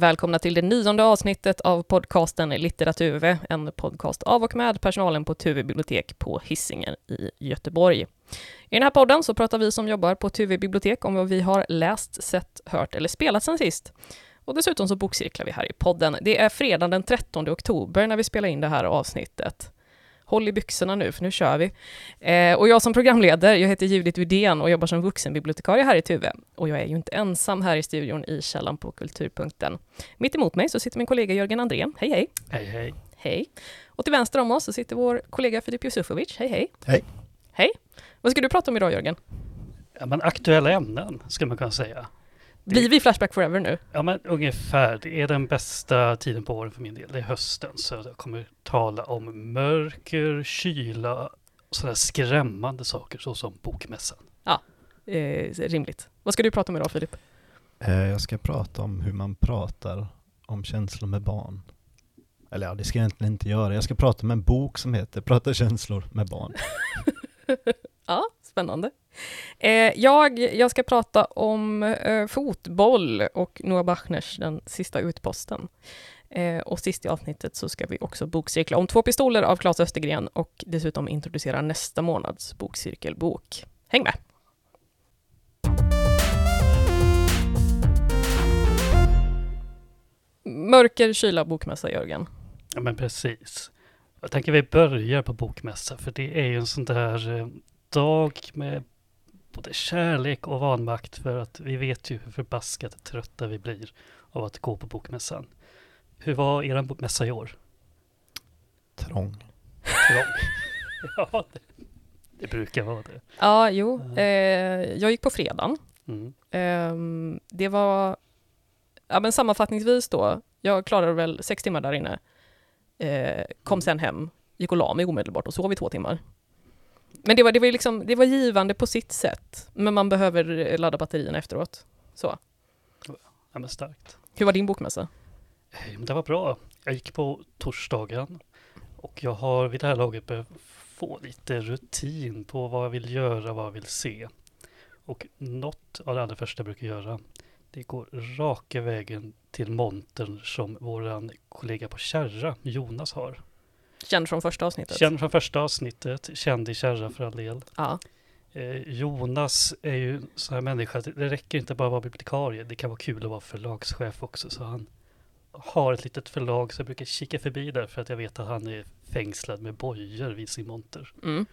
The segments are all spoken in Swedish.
välkomna till det nionde avsnittet av podcasten Litteraturve, en podcast av och med personalen på Tuve bibliotek på Hisingen i Göteborg. I den här podden så pratar vi som jobbar på Tuve bibliotek om vad vi har läst, sett, hört eller spelat sen sist. Och dessutom så bokcirklar vi här i podden. Det är fredag den 13 oktober när vi spelar in det här avsnittet. Håll i byxorna nu, för nu kör vi. Eh, och jag som programledare, jag heter Judith Widén och jobbar som vuxenbibliotekarie här i Tuve. Och jag är ju inte ensam här i studion i källan på Kulturpunkten. Mitt emot mig så sitter min kollega Jörgen Andrén. Hej, hej! Hej, hej! Hej! Och till vänster om oss så sitter vår kollega Filip Jusufovic. Hej, hej! Hej! Hej! Vad ska du prata om idag, Jörgen? Ja, men aktuella ämnen, ska man kunna säga. Blir vi Flashback Forever nu? Ja, men ungefär. Det är den bästa tiden på året för min del. Det är hösten, så jag kommer tala om mörker, kyla och sådana skrämmande saker, såsom bokmässan. Ja, eh, rimligt. Vad ska du prata om idag, Filip? Eh, jag ska prata om hur man pratar om känslor med barn. Eller ja, det ska jag egentligen inte göra. Jag ska prata om en bok som heter Prata känslor med barn. ja, spännande. Eh, jag, jag ska prata om eh, fotboll och Noah Bachners Den sista utposten. Eh, och sist i avsnittet så ska vi också bokcirkla om Två pistoler av Claes Östergren och dessutom introducera nästa månads bokcirkelbok. Häng med! Mörker kyla bokmässa, Jörgen. Ja, men precis. Jag tänker vi börjar på bokmässa, för det är ju en sån där dag med både kärlek och vanmakt för att vi vet ju hur förbaskat trötta vi blir av att gå på bokmässan. Hur var er bokmässa i år? Trång. Trång. ja, det, det, brukar vara det. Ja, jo. Eh, jag gick på fredagen. Mm. Eh, det var, ja men sammanfattningsvis då, jag klarade väl sex timmar där inne. Eh, kom mm. sen hem, gick och la mig omedelbart och sov i två timmar. Men det var, det, var liksom, det var givande på sitt sätt, men man behöver ladda batterierna efteråt. Så. Ja, men starkt. Hur var din bokmässa? Eh, det var bra. Jag gick på torsdagen och jag har vid det här laget behövt få lite rutin på vad jag vill göra, vad jag vill se. Och något av det allra första jag brukar göra, det går raka vägen till montern som våran kollega på Kärra, Jonas, har. Känd från första avsnittet? Känd från första avsnittet, känd i kärra för all del. Ja. Eh, Jonas är ju en sån här människa, det räcker inte bara att vara bibliotekarie, det kan vara kul att vara förlagschef också. Så han har ett litet förlag så jag brukar kika förbi där för att jag vet att han är fängslad med bojor vid sin monter. Mm.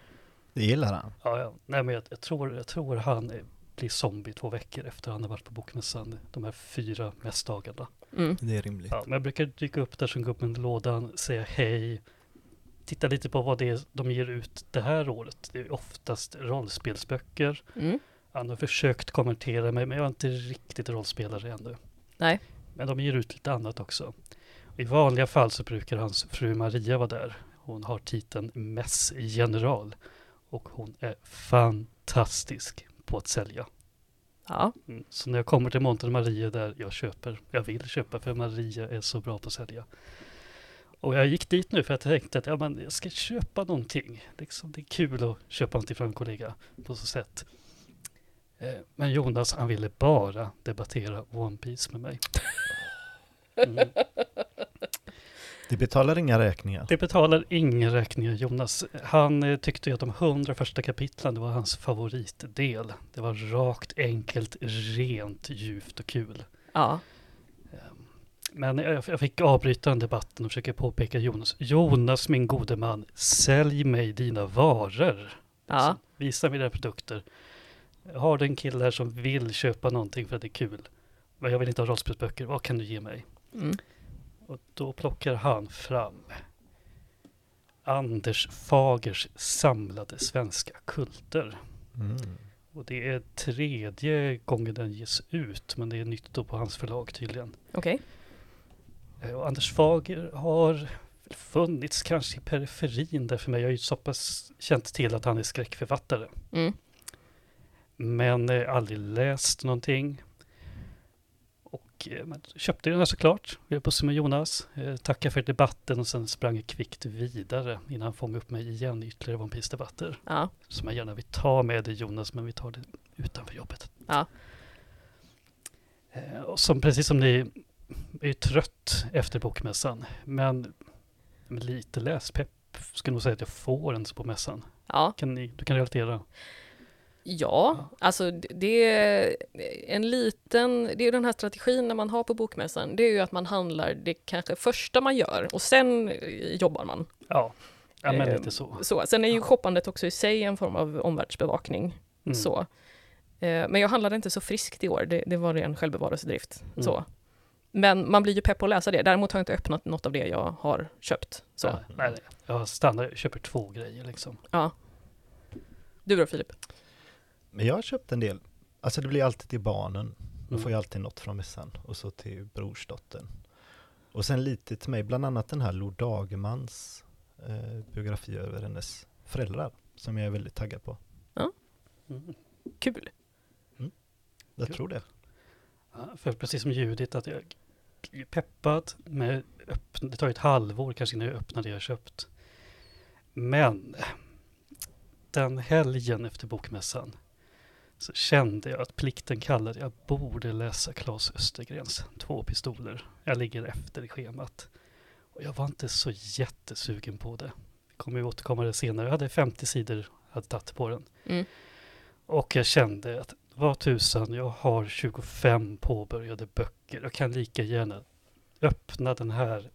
Det gillar han. Ja, ja. Nej, men jag, jag, tror, jag tror han blir zombie två veckor efter han har varit på bokmässan de här fyra mässdagarna. Mm. Det är rimligt. Ja, men jag brukar dyka upp där som gubben i lådan, säga hej, titta lite på vad det är de ger ut det här året. Det är oftast rollspelsböcker. Mm. Han har försökt kommentera mig, men jag är inte riktigt rollspelare ännu. Nej. Men de ger ut lite annat också. I vanliga fall så brukar hans fru Maria vara där. Hon har titeln mässgeneral. Och hon är fantastisk på att sälja. Ja. Mm. Så när jag kommer till Monten Maria där jag köper, jag vill köpa för Maria är så bra på att sälja. Och jag gick dit nu för att jag tänkte att ja, men jag ska köpa någonting. Liksom, det är kul att köpa någonting från en kollega på så sätt. Eh, men Jonas han ville bara debattera One Piece med mig. Mm. Det betalar inga räkningar. Det betalar inga räkningar Jonas. Han eh, tyckte att de hundra första kapitlen det var hans favoritdel. Det var rakt, enkelt, rent, djupt och kul. Ja. Men jag, jag fick avbryta den debatten och försöka påpeka Jonas. Jonas, min gode man, sälj mig dina varor. Ja. Alltså, visa mig dina produkter. Jag har en kille här som vill köpa någonting för att det är kul. Men jag vill inte ha rollspelsböcker. Vad kan du ge mig? Mm. Och då plockar han fram Anders Fagers samlade svenska kulter. Mm. Och det är tredje gången den ges ut, men det är nytt då på hans förlag tydligen. Okej. Okay. Eh, Anders Fager har funnits kanske i periferin där för mig. Jag har ju så pass känt till att han är skräckförfattare. Mm. Men eh, aldrig läst någonting. Och eh, köpte den här såklart. Vi bussen med Jonas. Eh, tackade för debatten och sen sprang jag kvickt vidare innan han fångade upp mig igen i ytterligare One Piece-debatter. Ja. Som jag gärna vill ta med dig Jonas, men vi tar det utanför jobbet. Ja. Eh, och som precis som ni är ju trött efter bokmässan. Men lite läspepp jag nog säga att jag får en på mässan. Ja, Kan ni, du kan relatera? ja, alltså det- är en liten, det är den här strategin när man har på bokmässan, det är ju att man handlar det kanske första man gör och sen jobbar man. Ja, ja men Eh, lite så. Så, sen är ju shoppandet också i sig en form av omvärldsbevakning. Mm. Så. Eh, Men jag handlade inte så friskt i år, det, det var ren självbevarelsedrift. Mm. Så. Men man blir ju pepp på att läsa det. Däremot har jag inte öppnat något av det jag har köpt. Så. Ja, nej. Jag stannar, jag köper två grejer liksom. Ja. Du då Filip? Men jag har köpt en del. Alltså det blir alltid till barnen. De Mm. får ju alltid något från mässan. Och så till brorsdottern. Och sen lite till mig, bland annat den här Lo Dagermans eh, biografi över hennes föräldrar. Som jag är väldigt taggad på. Mm. Kul! Jag Kul. tror det. För precis som Judit, att jag är peppad med öppn- det tar ju ett halvår kanske innan jag öppnar det jag köpt. Men den helgen efter bokmässan så kände jag att plikten kallade. Jag borde läsa Claes Östergrens Två pistoler. Jag ligger efter i schemat. Och jag var inte så jättesugen på det. Vi kommer ju återkomma det senare. Jag hade 50 sidor hade tagit på den. Mm. Och jag kände att vad tusan, jag har 25 påbörjade böcker. Jag kan lika gärna öppna den här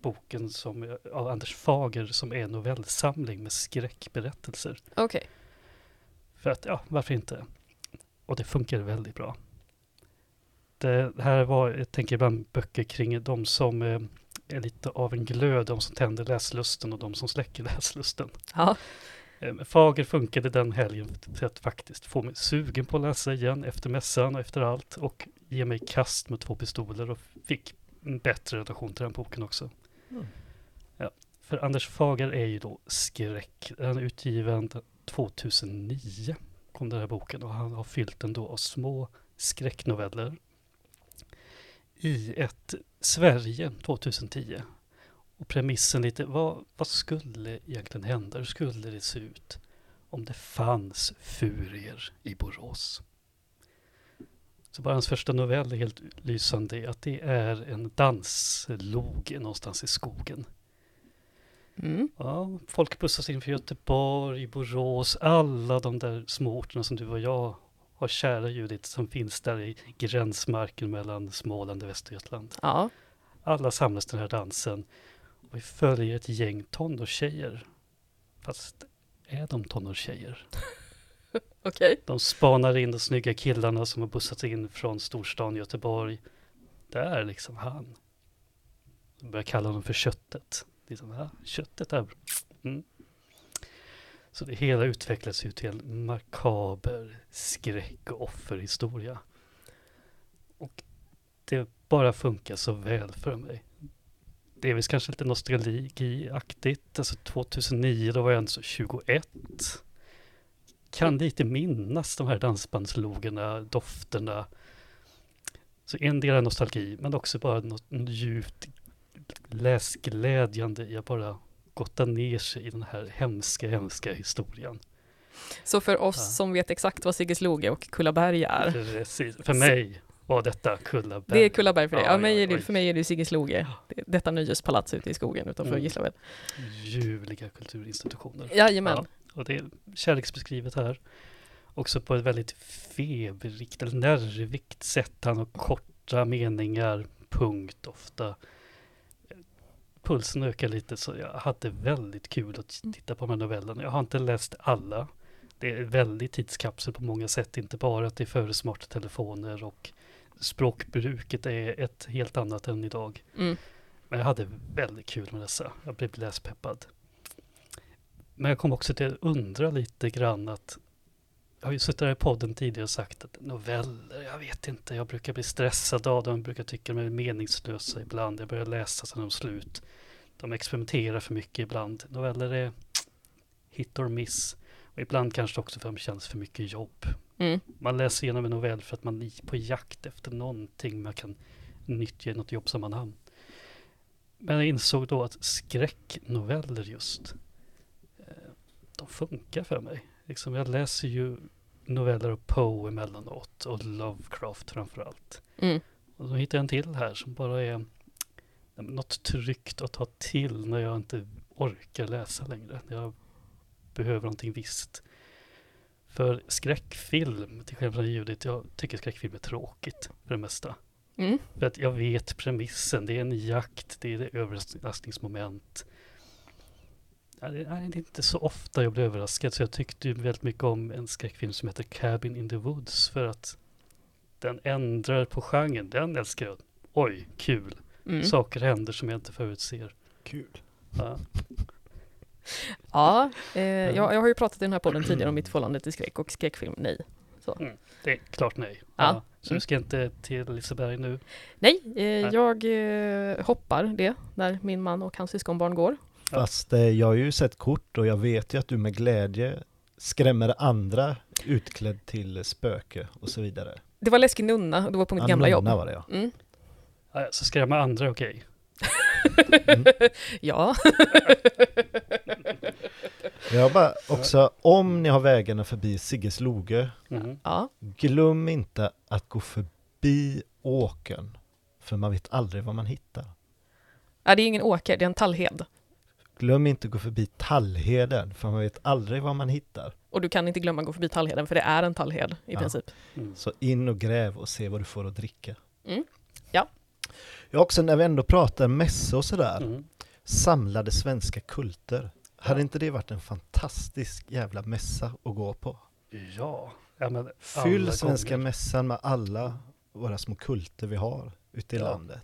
boken som, av Anders Fager som är en novellsamling med skräckberättelser. Okej. För att, ja, varför inte? Och det funkar väldigt bra. Det här var, jag tänker ibland böcker kring de som eh, är lite av en glöd, de som tänder läslusten och de som släcker läslusten. Ja. Eh, Fager funkade den helgen för att faktiskt få mig sugen på att läsa igen efter mässan och efter allt och ge mig kast med två pistoler och fick en bättre relation till den boken också. Mm. Ja, för Anders Fager är ju då skräck. Den är utgiven 2009 kom den här boken och han har fyllt den då av små skräcknoveller i ett Sverige 2010. Och premissen lite, vad, vad skulle egentligen hända? Hur skulle det se ut om det fanns furier i Borås? Så bara hans första novell är helt lysande att det är en danslog någonstans i skogen. Mm. Ja, folk bussas in för Göteborg, Borås, alla de där små orterna som du och jag har kära Judit som finns där i gränsmarken mellan Småland och Västergötland. Ja. Alla samlas till den här dansen vi följer ett gäng tonårstjejer. Fast är de tonårstjejer? Okej. De spanar in de snygga killarna som har bussats in från storstan Göteborg. Där liksom han. De börjar kalla honom för köttet. Liksom, ja, köttet där. Mm. Så det hela utvecklas ju till en makaber skräck och offerhistoria. Och det bara funkar så väl för mig. Det är väl kanske lite nostalgiaktigt. Alltså 2009, då var jag alltså 21 kan lite minnas de här dansbandslogerna, dofterna. Så en del är nostalgi, men också bara något djupt läsglädjande i att bara gotta ner sig i den här hemska, hemska historien. Så för oss Ja. som vet exakt vad Siggesloge och Kullaberg är, Precis. För mig var detta Kullaberg. det är Kullaberg för dig. Ja, Ja, mig ja, det, för mig är det Siggesloge, Det- detta nöjespalats ute i skogen utanför Mm. Gislaved. Ljuvliga kulturinstitutioner. Jajamän. Ja, och det är kärleksbeskrivet här. Också på ett väldigt feberrikt eller nervigt sätt. Han har korta meningar, punkt ofta. Pulsen ökar lite så jag hade väldigt kul att titta på de här novellerna. Jag har inte läst alla. Det är väldigt tidskapsel på många sätt. Inte bara att det är före smarta telefoner och språkbruket är ett helt annat än idag. Mm. Men jag hade väldigt kul med dessa. Jag blev läspeppad. Men jag kom också till att undra lite grann att jag har ju suttit här i podden tidigare och sagt att noveller, jag vet inte, jag brukar bli stressad av dem, jag brukar tycka de är meningslösa ibland, jag börjar läsa är de slut. De experimenterar för mycket ibland. Noveller är hit or miss. Och ibland kanske också för att de känns för mycket jobb. Mm. Man läser igenom en novell för att man är på jakt efter någonting man kan nyttja i något jobbsammanhang. Men jag insåg då att skräcknoveller just, eh, de funkar för mig. Liksom jag läser ju noveller av Poe emellanåt och Lovecraft framför allt. Mm. Och så hittade jag en till här som bara är något tryggt att ta till när jag inte orkar läsa längre. När jag behöver någonting visst. För skräckfilm, till skillnad från ljudet, jag tycker skräckfilm är tråkigt för det mesta. Mm. För att jag vet premissen, det är en jakt, det är ett överraskningsmoment. Ja, det är inte så ofta jag blir överraskad, så jag tyckte väldigt mycket om en skräckfilm som heter Cabin in the Woods, för att den ändrar på genren. Den älskar jag. Oj, kul. Mm. Saker händer som jag inte förutser. Kul. Ja. Ja, eh, jag, jag har ju pratat i den här podden tidigare om mitt förhållande till skräck och skräckfilm, nej. Det är klart nej. Ja. Så du ska inte till Liseberg nu? Nej, eh, jag eh, hoppar det när min man och hans syskonbarn går. Fast eh, jag har ju sett kort och jag vet ju att du med glädje skrämmer andra utklädd till spöke och så vidare. Det var läskig nunna och det var på mitt Ja, gamla jobb. var det ja. Mm. Ja, så skrämma andra, okej. Mm. ja. Jag bara också, om ni har vägarna förbi Sigges Loge, ja. glöm inte att gå förbi åkern. För man vet aldrig vad man hittar. ja, det är ingen åker, det är en tallhed. Glöm inte att gå förbi Tallheden, för man vet aldrig vad man hittar. Och du kan inte glömma att gå förbi tallheden, för det är en tallhed i Ja. princip. Mm. Så in och gräv och se vad du får att dricka. Mm. Ja. Också när vi ändå pratar mässa och sådär, Mm. samlade svenska kulter. Hade inte det varit en fantastisk jävla mässa att gå på? Ja. ja men Fyll svenska gånger. mässan med alla våra små kulter vi har ute i Ja. landet.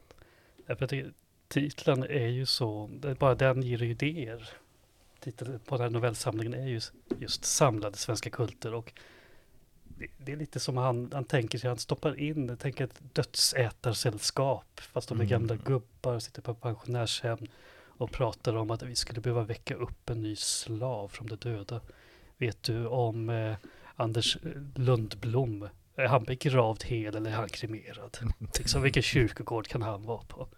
Ja, jag tycker, titeln är ju så, bara den ger idéer. Titeln på den här novellsamlingen är ju just samlade svenska kulter och det, är lite som han, han tänker sig, han stoppar in, tänker ett dödsätarsällskap fast de är Mm. gamla gubbar, sitter på pensionärshem och pratar om att vi skulle behöva väcka upp en ny slav från de döda. Vet du om eh, Anders Lundblom? Är han begravd hel eller är han kremerad? Liksom, vilken kyrkogård kan han vara på?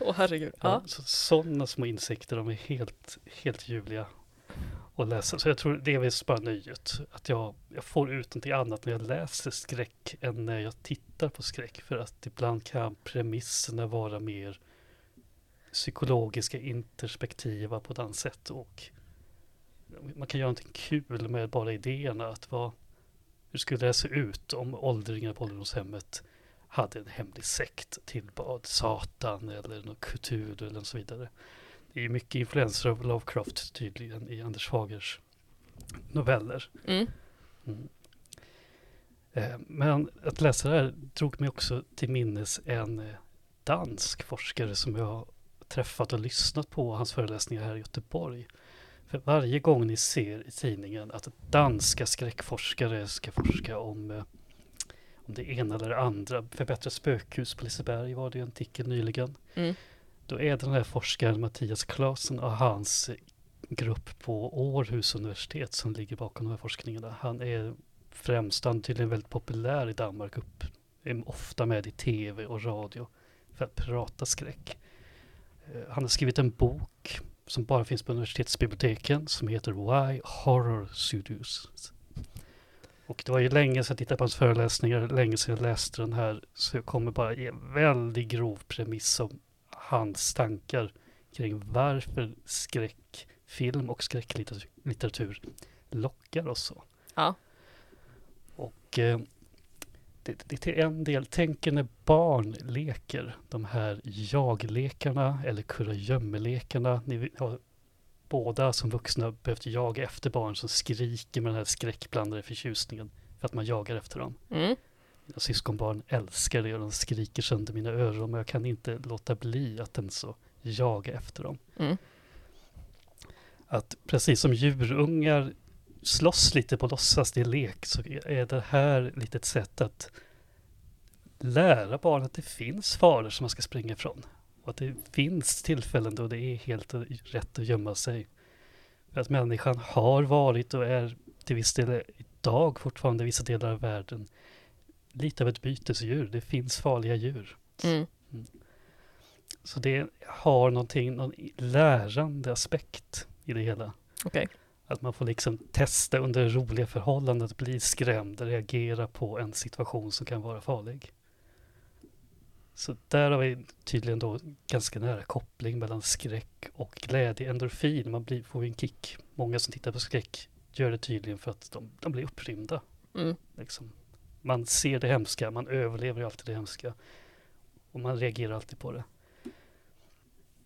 Åh herregud. Ja. Ja. Så, sådana små insikter, de är helt, helt ljuvliga och läsa. Så jag tror det är visst bara nöjet. Att jag, jag får ut någonting annat när jag läser skräck än när jag tittar på skräck. För att ibland kan premisserna vara mer psykologiska, interspektiva på ett annat sätt. Och man kan göra någonting kul med bara idéerna. Att vad, hur skulle det se ut om åldringar på ålderdomshemmet hade en hemlig sekt, tillbad Satan eller någon kultur eller så vidare. Det är mycket influenser av Lovecraft tydligen i Anders Fagers noveller. Mm. Mm. Eh, Men att läsa det här drog mig också till minnes en eh, dansk forskare som jag har träffat och lyssnat på hans föreläsningar här i Göteborg. För varje gång ni ser i tidningen att danska skräckforskare ska forska om, eh, om det ena eller det andra, förbättra spökhus på Liseberg var det en artikel nyligen. Mm. Då är det den här forskaren Mattias Klasen och hans grupp på Århus universitet som ligger bakom de här forskningarna. Han är främst, han är tydligen väldigt populär i Danmark, upp, är ofta med i tv och radio för att prata skräck. Eh, han har skrivit en bok som bara finns på universitetsbiblioteken som heter Why Horror Studios. Och det var ju länge sedan jag tittade på hans föreläsningar, länge sedan jag läste den här, så jag kommer bara ge en väldigt grov premiss om hans tankar kring varför skräckfilm och skräcklitteratur lockar oss så. Ja. Och eh, det, det är till en del, tänker när barn leker, de här jag-lekarna eller kurragömmelekarna. Ni har båda som vuxna behövt jaga efter barn som skriker med den här skräckblandade förtjusningen för att man jagar efter dem. Mm. Mina syskonbarn älskar det och de skriker sönder mina öron men jag kan inte låta bli att ens så jaga efter dem. Mm. Att precis som djurungar slåss lite på låtsas, det är lek, så är det här lite ett sätt att lära barn att det finns faror som man ska springa ifrån. Och att det finns tillfällen då det är helt rätt att gömma sig. För att människan har varit och är till viss del idag fortfarande i vissa delar av världen lite av ett bytesdjur. Det finns farliga djur. Mm. Så det har någonting, någon lärande aspekt i det hela. Okej. Att man får liksom testa under roliga förhållanden att bli skrämd, reagera på en situation som kan vara farlig. Så där har vi tydligen då ganska nära koppling mellan skräck och glädje, endorfin. Man blir, får en kick. Många som tittar på skräck gör det tydligen för att de, de blir upprymda. Mm. Liksom. Man ser det hemska, man överlever ju alltid det hemska. Och man reagerar alltid på det.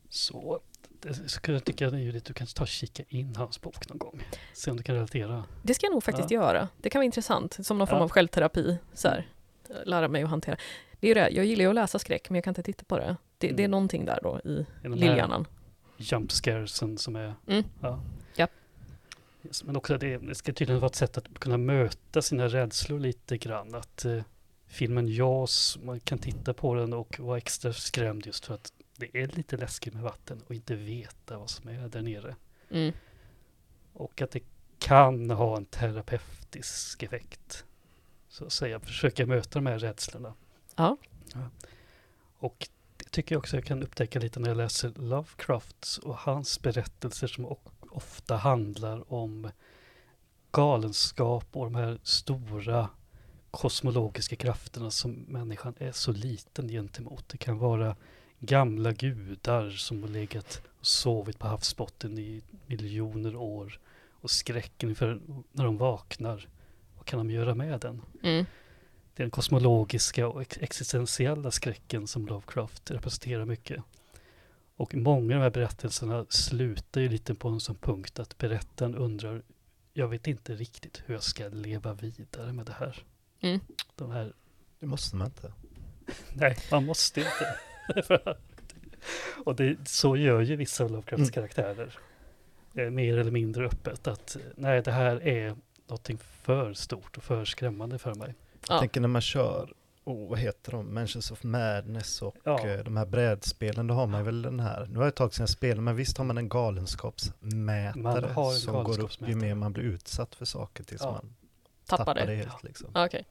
Så det skulle jag tycka Judith, du kan ta och kika in hans bok någon gång. Se om du kan relatera. Det ska jag nog faktiskt Ja. göra. Det kan vara intressant, som någon form Ja. av självterapi. Så här. Lära mig att hantera. Det är det, jag gillar ju att läsa skräck, men jag kan inte titta på det. Det, det är Mm. någonting där då i lillhjärnan. jump scaresen som är... Mm. Ja. Men också det, det ska tydligen vara ett sätt att kunna möta sina rädslor lite grann. Att eh, filmen Jaws, man kan titta på den och vara extra skrämd just för att det är lite läskigt med vatten och inte veta vad som är där nere. Mm. Och att det kan ha en terapeutisk effekt. Så att säga, försöka möta de här rädslorna. Ja. Och det tycker jag också jag kan upptäcka lite när jag läser Lovecraft och hans berättelser som o- ofta handlar om galenskap och de här stora kosmologiska krafterna som människan är så liten gentemot. Det kan vara gamla gudar som har legat och sovit på havsbotten i miljoner år och skräcken för när de vaknar. Vad kan de göra med den? Mm. Det är den kosmologiska och ex- existentiella skräcken som Lovecraft representerar mycket. Och många av de här berättelserna slutar ju lite på en sån punkt att berättaren undrar jag vet inte riktigt hur jag ska leva vidare med det här. Mm. De här Det måste man inte. Nej, man måste inte. och det, så gör ju vissa av Lovecrafts Mm. karaktärer. Eh, mer eller mindre öppet att nej, det här är någonting för stort och för skrämmande för mig. Ja. Jag tänker när man kör, oh, vad heter de, Mansions of Madness och Ja. eh, de här brädspelen, då har man väl den här, nu har det ett tag sedan jag spelade, men visst har man en galenskapsmätare Man har en som går upp ju mer man blir utsatt för saker tills Ja. man Tappar tappar det. det helt liksom. Ja, Okej.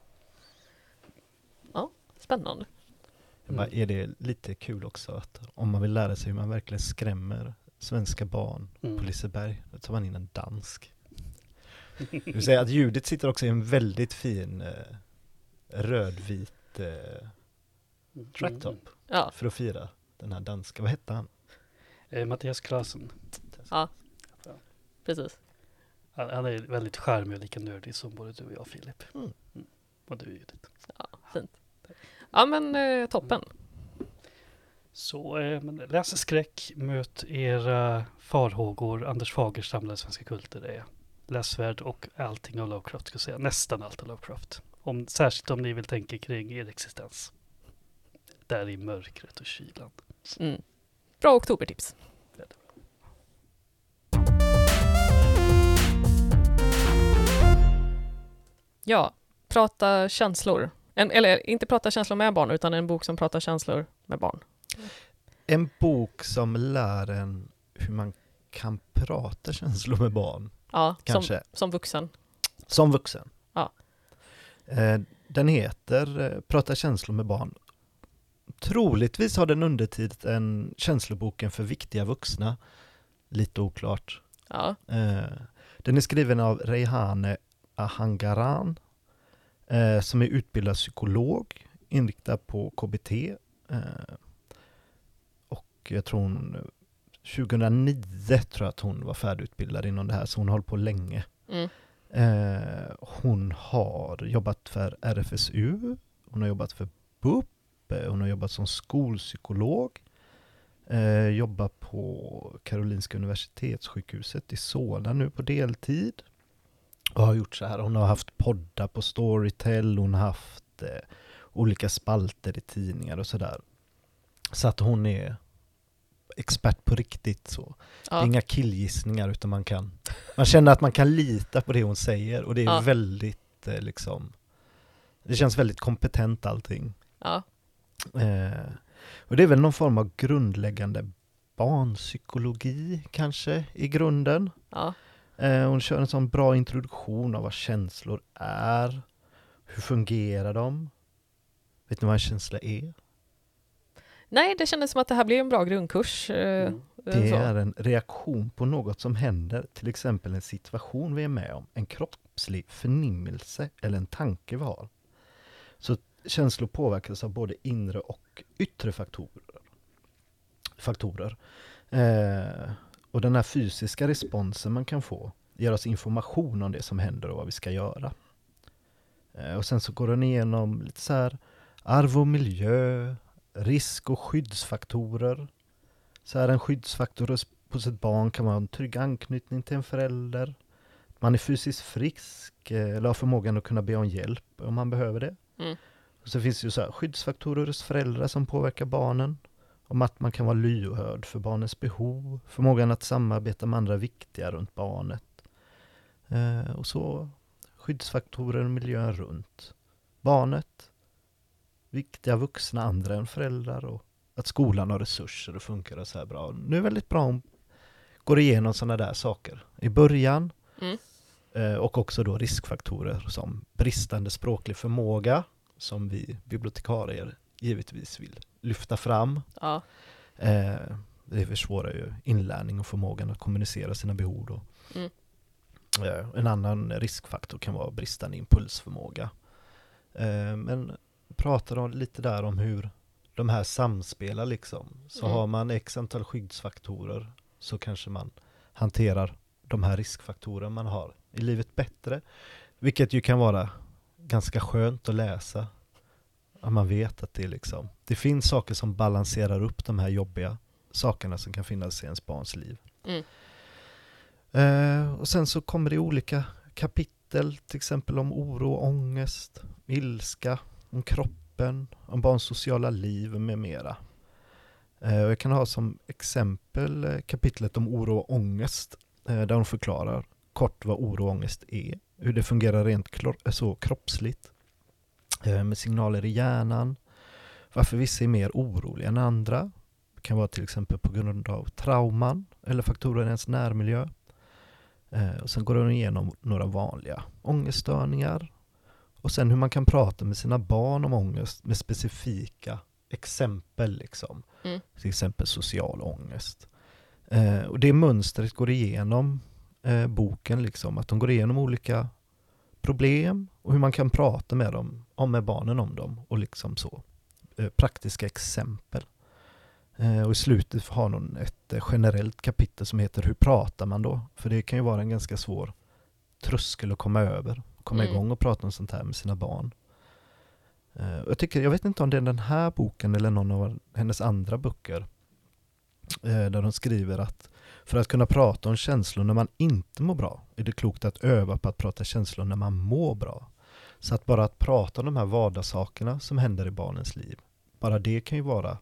Ja, spännande. Bara, är det lite kul också att om man vill lära sig hur man verkligen skrämmer svenska barn Mm. på Liseberg, då tar man in en dansk. Det vill säga att ljudet sitter också i en väldigt fin eh, rödvit eh, tracktop Ja, för att fira den här danska, vad hette han? Eh, Mattias Klasen. ja. Precis. Han, han är väldigt charmig och lika nördig som både du och jag Filip. Mm. Mm. Och du Judith. Ja, fint. Ja, men eh, toppen. Så eh, läs skräck, möt era farhågor. Anders Fagers samlade svenska kulter är läsvärd och allting av Lovecraft, ska jag säga. Nästan allt av Lovecraft. Om, särskilt om ni vill tänka kring er existens. Där i mörkret och kylan. Mm. Bra oktobertips. Ja, prata känslor. En, eller inte prata känslor med barn, utan en bok som pratar känslor med barn. En bok som lär en hur man kan prata känslor med barn, Ja, som, kanske, som vuxen. som vuxen. Eh, den heter eh, Prata känslor med barn. Troligtvis har den undertiteln Känsloboken för viktiga vuxna. Lite oklart. Ja, Eh, den är skriven av Rehane Ahangaran som är utbildad psykolog, inriktad på KBT. Och jag tror hon, 2009 tror jag att hon var färdigutbildad inom det här, så hon har hållit på länge. mm. Eh, hon har jobbat för RFSU, hon har jobbat för BUP, eh, hon har jobbat som skolpsykolog, eh, jobbar på Karolinska Universitetssjukhuset i Solna nu på deltid. Och har gjort så här, hon har haft poddar på Storytel, hon har haft eh, olika spalter i tidningar och sådär. Så att hon är expert på riktigt så. Det är ja. inga killgissningar utan man kan Man känner att man kan lita på det hon säger och det är Ja. väldigt eh, liksom Det känns väldigt kompetent allting ja. eh, Och det är väl någon form av grundläggande barnpsykologi kanske i grunden ja. eh, Hon kör en sån bra introduktion av vad känslor är Hur fungerar de? Vet ni vad en känsla är? Nej, det kändes som att det här blev en bra grundkurs. eh, Mm. Det så. är en reaktion på något som händer, till exempel en situation vi är med om, en kroppslig förnimmelse eller en tanke vi har. Så känslor påverkas av både inre och yttre faktorer. faktorer. Eh, och den här fysiska responsen man kan få ger oss information om det som händer och vad vi ska göra. Eh, och sen så går den igenom lite så här arv och miljö, risk och skyddsfaktorer. Så här en skyddsfaktor hos- ett barn kan vara en trygg anknytning till en förälder. Man är fysiskt frisk eh, eller har förmågan att kunna be om hjälp om man behöver det. Mm. Och så finns det ju så här skyddsfaktorer hos föräldrar som påverkar barnen. Om att man kan vara lyhörd för barnens behov, förmågan att samarbeta med andra viktiga runt barnet. Eh, och så skyddsfaktorer och miljön runt barnet, viktiga vuxna andra än föräldrar och att skolan har resurser och funkar så här bra. Nu är det väldigt bra om går igenom sådana där saker i början Mm. eh, och också då riskfaktorer som bristande språklig förmåga som vi bibliotekarier givetvis vill lyfta fram. Ja. Eh, det försvårar ju inlärning och förmågan att kommunicera sina behov. Mm. Eh, en annan riskfaktor kan vara bristande impulsförmåga. Men pratar de lite där om hur de här samspelar liksom. Så Mm. har man x antal skyddsfaktorer så kanske man hanterar de här riskfaktorerna man har i livet bättre. Vilket ju kan vara ganska skönt att läsa. Att man vet att det liksom, det finns saker som balanserar upp de här jobbiga sakerna som kan finnas i ens barns liv. Mm. Eh, och sen så kommer det olika kapitel, till exempel om oro, ångest, ilska, om kroppen, om barns sociala liv med mera. Eh, och jag kan ha som exempel eh, kapitlet om oro och ångest, eh, där hon förklarar kort vad oro och ångest är, hur det fungerar rent klor- eh, så kroppsligt, eh, med signaler i hjärnan, varför vissa är mer oroliga än andra. Det kan vara till exempel på grund av trauman eller faktorer i ens närmiljö. Eh, och sen går hon igenom några vanliga ångeststörningar. Och sen hur man kan prata med sina barn om ångest med specifika exempel. Liksom. Mm. Till exempel social ångest. Eh, och det mönstret går igenom eh, boken, liksom, att de går igenom olika problem och hur man kan prata med dem, om med barnen om dem och liksom så. Eh, praktiska exempel. Eh, och i slutet har hon ett eh, generellt kapitel som heter Hur pratar man då? För det kan ju vara en ganska svår tröskel att komma över. Komma Mm. igång och prata om sånt här med sina barn. Och jag, tycker, jag vet inte om det är den här boken eller någon av hennes andra böcker eh, där de skriver att för att kunna prata om känslor när man inte mår bra är det klokt att öva på att prata känslor när man mår bra. Så att bara att prata om de här vardagssakerna som händer i barnens liv, bara det kan ju vara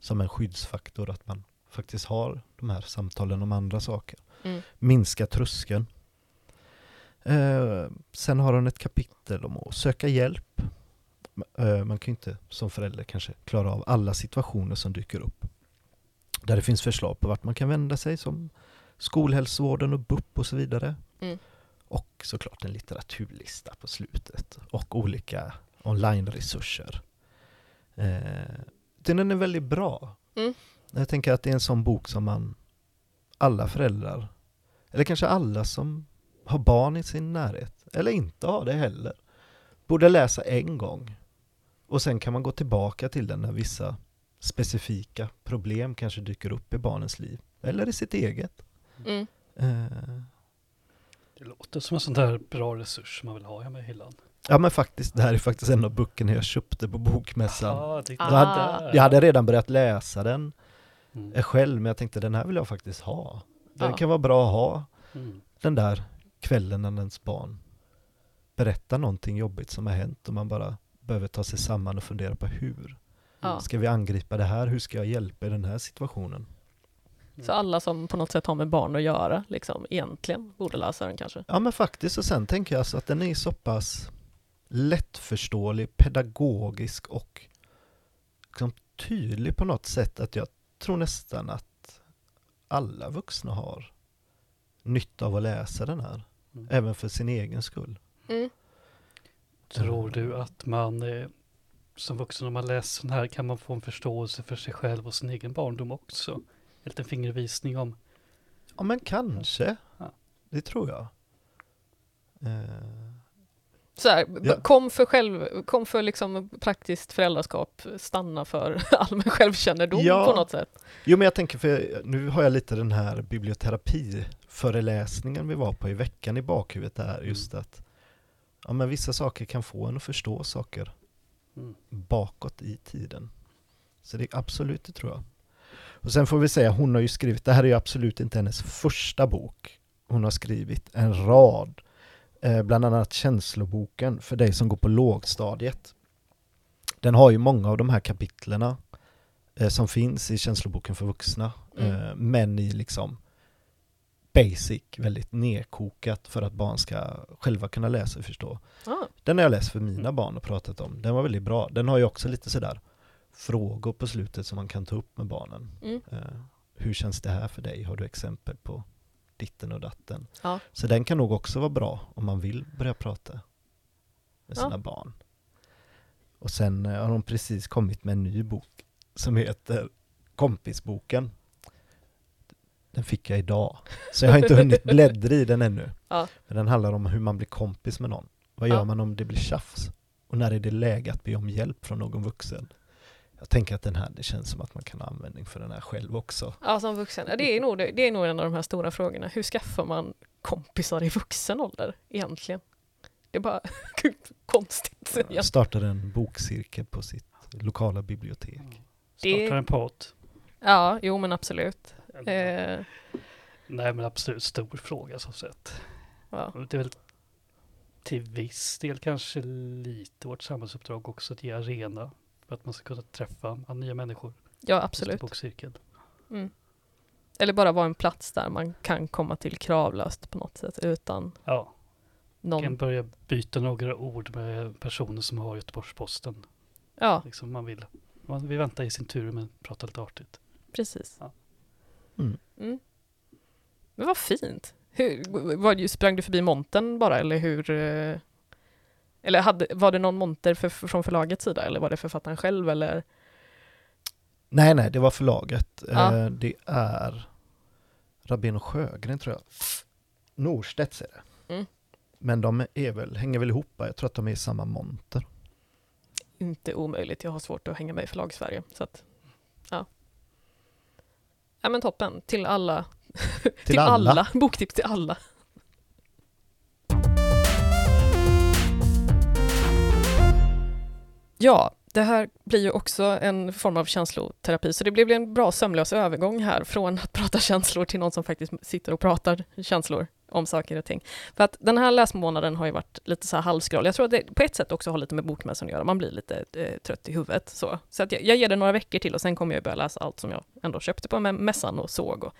som en skyddsfaktor att man faktiskt har de här samtalen om andra saker. Mm. Minska tröskeln. Eh, sen har hon ett kapitel om att söka hjälp. Eh, man kan ju inte som förälder kanske klara av alla situationer som dyker upp. Där det finns förslag på vart man kan vända sig som skolhälsovården och BUP och så vidare. Mm. Och såklart en litteraturlista på slutet och olika online-resurser. Eh, den är väldigt bra. Mm. Jag tänker att det är en sån bok som man, alla föräldrar, eller kanske alla som har barn i sin närhet, eller inte har det heller, borde läsa en gång. Och sen kan man gå tillbaka till den när vissa specifika problem kanske dyker upp i barnens liv, eller i sitt eget. Mm. Eh, Det låter som en sån där bra resurs man vill ha hemma i hyllan. ja men faktiskt, det här är faktiskt en av böckerna jag köpte på bokmässan. Ah, Ah. Jag hade, jag hade redan börjat läsa den Mm. eh, själv, men jag tänkte den här vill jag faktiskt ha. Den Ja. kan vara bra att ha Mm. den där kvällen när ens barn berättar någonting jobbigt som har hänt och man bara behöver ta sig samman och fundera på hur. Ja. Ska vi angripa det här? Hur ska jag hjälpa i den här situationen? Så alla som på något sätt har med barn att göra, liksom, egentligen borde läsa den kanske. Ja men faktiskt, och sen tänker jag alltså att den är så pass lättförståelig, pedagogisk och liksom tydlig på något sätt att jag tror nästan att alla vuxna har nytta av att läsa den här. Mm. Även för sin egen skull. Mm. Tror du att man eh, som vuxen, om man läser den här, kan man få en förståelse för sig själv och sin egen barndom också? En liten fingervisning om Ja men kanske. Ja. Det tror jag. Eh, Så här, Ja. kom för, själv, kom för liksom praktiskt föräldraskap, stanna för allmän självkännedom Ja. på något sätt. Jo men jag tänker, för nu har jag lite den här biblioterapiföreläsningen vi var på i veckan i bakhuvudet där, just att ja, men vissa saker kan få en att förstå saker Mm. bakåt i tiden. Så det är absolut, det tror jag. Och sen får vi säga, hon har ju skrivit, det här är ju absolut inte hennes första bok. Hon har skrivit en rad, bland annat känsloboken för dig som går på lågstadiet. Den har ju många av de här kapitlerna eh, som finns i känsloboken för vuxna, Mm. eh, men i liksom basic, väldigt nedkokat för att barn ska själva kunna läsa och förstå. Ah, Den har jag läst för mina barn och pratat om. Den var väldigt bra. Den har ju också lite sådär frågor på slutet som man kan ta upp med barnen. mm. Eh, hur känns det här för dig? Har du exempel på ditten och datten? Ja. Så den kan nog också vara bra om man vill börja prata med Ja. sina barn. Och sen eh, har de precis kommit med en ny bok som heter Kompisboken. Den fick jag idag. Så jag har inte hunnit bläddra i den ännu. Ja. Men den handlar om hur man blir kompis med någon. Vad gör Ja. man om det blir tjafs? Och när är det läge att be om hjälp från någon vuxen? Jag tänker att den här, det känns som att man kan ha användning för den här själv också. Ja, som vuxen. Ja, det, är nog, det är nog en av de här stora frågorna. Hur skaffar man kompisar i vuxen ålder egentligen? Det är bara konstigt. Ja. Startar en bokcirkel på sitt lokala bibliotek. Det- Startar en podd. ja, jo men absolut. Eh, Nej men absolut stor fråga så sett. ja. Det är väl till viss del kanske lite vårt samhällsuppdrag också att ge arena att man ska kunna träffa nya människor. ja, absolut. Bokcirkeln. Mm. Eller bara vara en plats där man kan komma till kravlöst på något sätt utan Ja, någon... kan börja byta några ord med personer som har Göteborgs-Posten. Ja, Liksom man vill. Man vill vänta i sin tur men prata lite artigt. precis. Ja. Mm. Mm. Men vad fint. Hur, var, sprang du förbi montern bara eller hur? Eller hade, var det någon monter för, från förlagets sida eller var det författaren själv eller? Nej, nej, det var förlaget. Ja. Eh, Det är Rabén Sjögren tror jag. Norstedts är det. Mm. Men de är väl, hänger väl ihop, jag tror att de är i samma monter. Inte omöjligt, jag har svårt att hänga med i förlags-Sverige. Så att, ja. ja men toppen, till alla. Till alla. Boktips till alla. Ja, det här blir ju också en form av känsloterapi, så det blev en bra sömlös övergång här från att prata känslor till någon som faktiskt sitter och pratar känslor om saker och ting. För att den här läsmånaden har ju varit lite så här halvskral. Jag tror att det på ett sätt också har lite med bokmässan att göra. Man blir lite eh, trött i huvudet. Så, så att jag, jag ger det några veckor till och sen kommer jag börja läsa allt som jag ändå köpte på mässan och såg och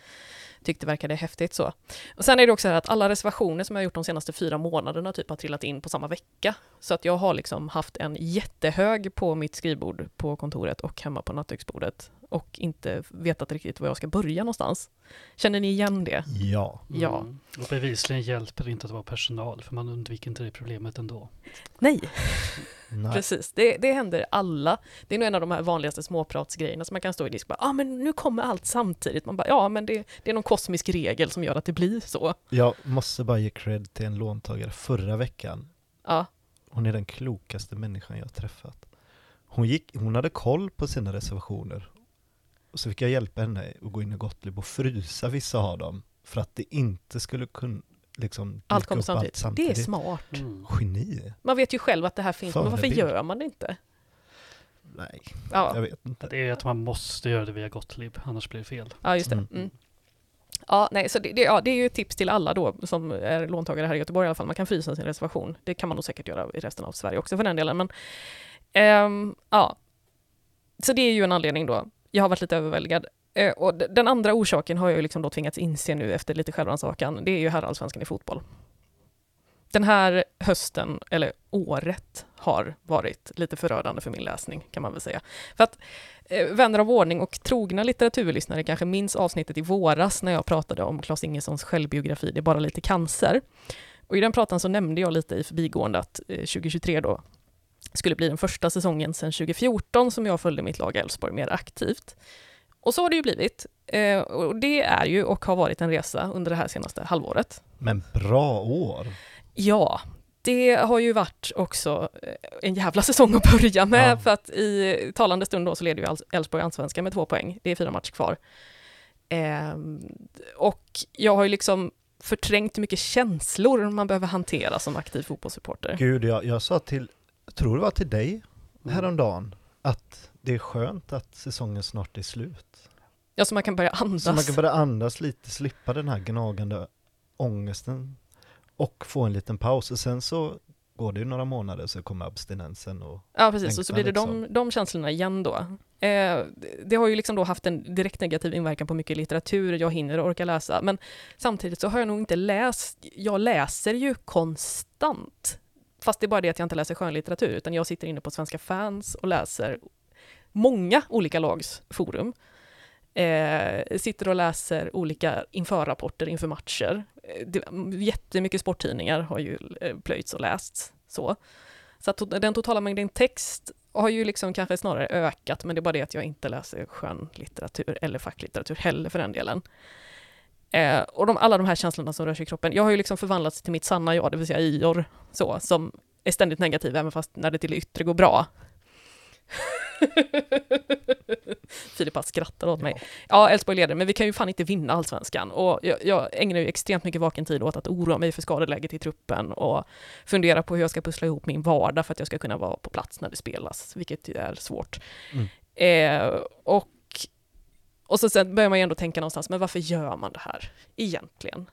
tyckte verkade häftigt så. Och sen är det också så här att alla reservationer som jag gjort de senaste fyra månaderna typ har trillat in på samma vecka. Så att jag har liksom haft en jättehög på mitt skrivbord på kontoret och hemma på nattduksbordet och inte vetat riktigt var jag ska börja någonstans. Känner ni igen det? Ja. Ja. Mm. Och bevisligen hjälper det inte att vara personal för man undviker inte det problemet ändå. Nej, Nej. precis. Det, det händer alla. Det är nog en av de här vanligaste småpratsgrejerna som man kan stå i disk och bara, ja ah, men nu kommer allt samtidigt. Man bara, ja men det, det är någon kosmisk regel som gör att det blir så. Jag måste bara ge cred till en låntagare förra veckan. Ja, Hon är den klokaste människan jag har träffat. Hon, gick, hon hade koll på sina reservationer. Och så fick jag hjälpa henne att gå in i Gottlieb och frysa vissa av dem. För att det inte skulle kunna liksom, allt kommer samtidigt. Allt samtidigt. Det är smart. Mm. Geni? Man vet ju själv att det här finns, men varför Förebild. gör man det inte? Nej, Ja, jag vet inte. Det är att man måste göra det via Gottlieb, annars blir det fel. ja just det. Mm. Mm. Ja, nej, så det, det, ja, det är ju ett tips till alla då som är låntagare här i Göteborg i alla fall. Man kan frysa sin reservation. Det kan man nog säkert göra i resten av Sverige också för den delen. Men, ehm, ja. Så det är ju en anledning då. Jag har varit lite överväldigad. Eh, och den andra orsaken har jag ju liksom då tvingats inse nu efter lite självrannsakan. Det är ju herrallsvenskan i fotboll. Den här hösten, eller året, har varit lite förödande för min läsning kan man väl säga. För att eh, vänner av ordning och trogna litteraturlyssnare kanske minns avsnittet i våras när jag pratade om Claes Ingessons självbiografi Det är bara lite cancer. Och i den pratan så nämnde jag lite i förbigående att eh, 2023 då skulle bli den första säsongen sedan 2014 som jag följde mitt lag Elfsborg mer aktivt. Och så har det ju blivit. Eh, och det är ju och har varit en resa under det här senaste halvåret. Men bra år. Ja, det har ju varit också eh, en jävla säsong att börja med, Ja. för att i talande stund då så leder ju Elfsborg allsvenskan med två poäng. Det är fyra matcher kvar. Ehm, och jag har ju liksom förträngt mycket känslor man behöver hantera som aktiv fotbollssupporter. Gud, jag, jag sa till, tror det var till dig Mm. häromdagen, att det är skönt att säsongen snart är slut. Ja, så man kan börja andas. Så man kan börja andas lite, slippa den här gnagande ångesten och få en liten paus. Och sen så går det ju några månader så kommer abstinensen och Ja, precis. Och så blir det de, liksom. de känslorna igen då. Eh, det har ju liksom då haft en direkt negativ inverkan på mycket litteratur jag hinner och orkar läsa. Men samtidigt så har jag nog inte läst, jag läser ju konstant. Fast det är bara det att jag inte läser skönlitteratur, utan jag sitter inne på Svenska fans och läser många olika lags forum. Eh, sitter och läser olika införrapporter inför matcher. Eh, det, jättemycket sporttidningar har ju eh, plöjts och lästs. Så. Så att to- den totala mängden text har ju liksom kanske snarare ökat, men det är bara det att jag inte läser skönlitteratur eller facklitteratur heller för den delen. Eh, och de, alla de här känslorna som rör sig i kroppen, jag har ju liksom förvandlats till mitt sanna jag, det vill säga Ior, så, som är ständigt negativ, även fast när det till det yttre går bra. Filip bara skrattar åt mig. Ja, Elfsborg leder, men vi kan ju fan inte vinna allsvenskan. Och jag, jag ägnar ju extremt mycket vaken tid åt att oroa mig för skadeläget i truppen och fundera på hur jag ska pussla ihop min vardag för att jag ska kunna vara på plats när det spelas, vilket ju är svårt. Mm. Eh, och, och så sen börjar man ju ändå tänka någonstans, men varför gör man det här egentligen?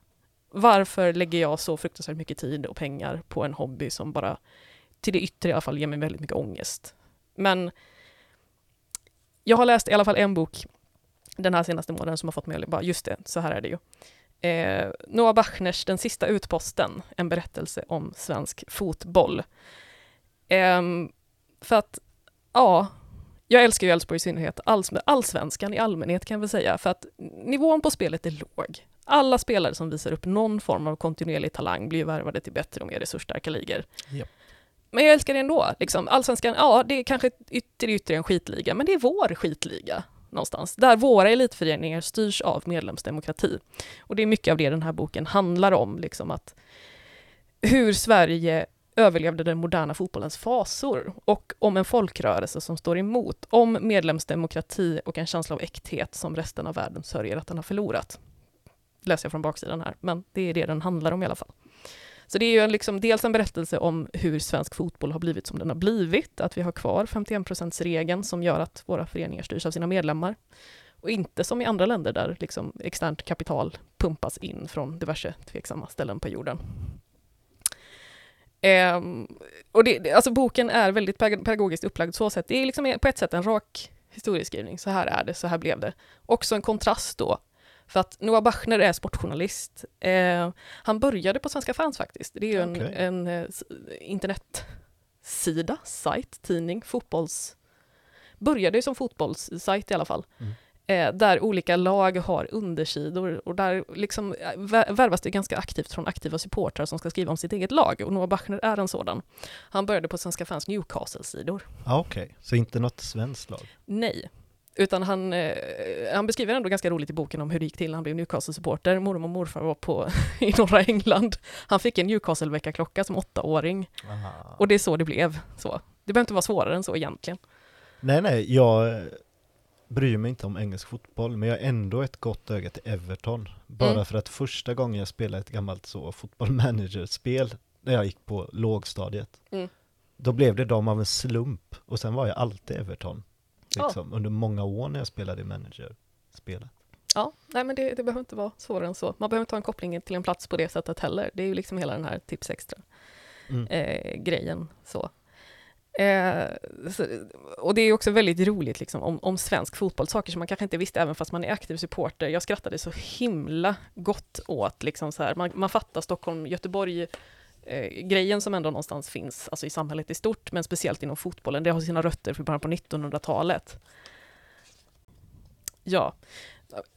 Varför lägger jag så fruktansvärt mycket tid och pengar på en hobby som bara, till det yttre i alla fall, ger mig väldigt mycket ångest? Men jag har läst i alla fall en bok den här senaste månaden som har fått mig att bara, just det, så här är det ju. Eh, Noah Bachners Den sista utposten, en berättelse om svensk fotboll. Eh, för att, ja, jag älskar ju Elfsborg i synnerhet, alls, allsvenskan i allmänhet kan jag väl säga, för att nivån på spelet är låg. Alla spelare som visar upp någon form av kontinuerlig talang blir ju värvade till bättre och mer resursstarka ligor. Japp. Men jag älskar det ändå. Liksom. Allsvenskan, ja, det är kanske ytter yttre en skitliga, men det är vår skitliga någonstans, där våra elitföreningar styrs av medlemsdemokrati. Och det är mycket av det den här boken handlar om, liksom att hur Sverige överlevde den moderna fotbollens fasor och om en folkrörelse som står emot, om medlemsdemokrati och en känsla av äkthet som resten av världen sörjer att den har förlorat. Läser jag från baksidan här, men det är det den handlar om i alla fall. Så det är ju en liksom dels en berättelse om hur svensk fotboll har blivit som den har blivit, att vi har kvar 51%-regeln som gör att våra föreningar styrs av sina medlemmar. Och inte som i andra länder där liksom externt kapital pumpas in från diverse tveksamma ställen på jorden. Ehm, och det, alltså boken är väldigt ped- pedagogiskt upplagd så sätt. Det är liksom på ett sätt en rak historieskrivning. Så här är det, så här blev det. Också en kontrast då. För att Noah Bachner är sportjournalist. Eh, han började på Svenska fans faktiskt. Det är ju en, Okej. en eh, internetsida, sajt, tidning, fotbolls... Började ju som fotbollssajt i alla fall. Mm. Eh, där olika lag har undersidor och där liksom eh, vä- värvas det ganska aktivt från aktiva supportrar som ska skriva om sitt eget lag och Noah Bachner är en sådan. Han började på Svenska fans Newcastle-sidor. Ja, okej. Så inte något svenskt lag? Nej. Utan han, eh, han beskriver ändå ganska roligt i boken om hur det gick till när han blev Newcastle-supporter. Mormor och morfar var på, i norra England. Han fick en Newcastle-väckarklocka som åttaåring. Aha. Och det är så det blev. Så. Det behöver inte vara svårare än så egentligen. Nej, nej, jag bryr mig inte om engelsk fotboll, men jag har ändå ett gott öga till Everton. Bara Mm. för att första gången jag spelade ett gammalt så fotboll manager-spel, när jag gick på lågstadiet, Mm. då blev det dem av en slump, och sen var jag alltid Everton. Liksom, under många år när jag spelade manager-spelet. Ja, nej men det, det behöver inte vara svårare än så. Man behöver inte ha en koppling till en plats på det sättet heller. Det är ju liksom hela den här tips extra Mm. eh, grejen. Så. Eh, så, och det är också väldigt roligt liksom, om, om svensk fotboll, saker som man kanske inte visste även fast man är aktiv supporter. Jag skrattade så himla gott åt, liksom så här, man, man fattar Stockholm-Göteborg eh, grejen som ändå någonstans finns alltså i samhället i stort, men speciellt inom fotbollen. Det har sina rötter för början på 1900-talet. Ja,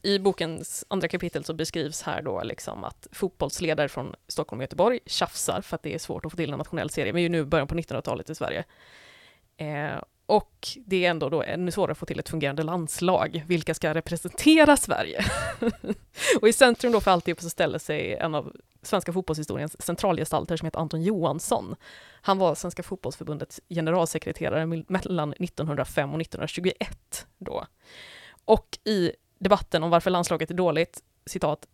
i bokens andra kapitel så beskrivs här då liksom att fotbollsledare från Stockholm och Göteborg tjafsar för att det är svårt att få till en nationell serie. Vi är ju nu i början på 1900-talet i Sverige. Eh, och det är ändå då ännu svårare att få till ett fungerande landslag. Vilka ska representera Sverige? och i centrum då för alltihop så ställer sig en av svenska fotbollshistoriens centralgestalter som heter Anton Johansson. Han var Svenska fotbollsförbundets generalsekreterare mellan 1905 och 1921 då. Och i debatten om varför landslaget är dåligt, citat,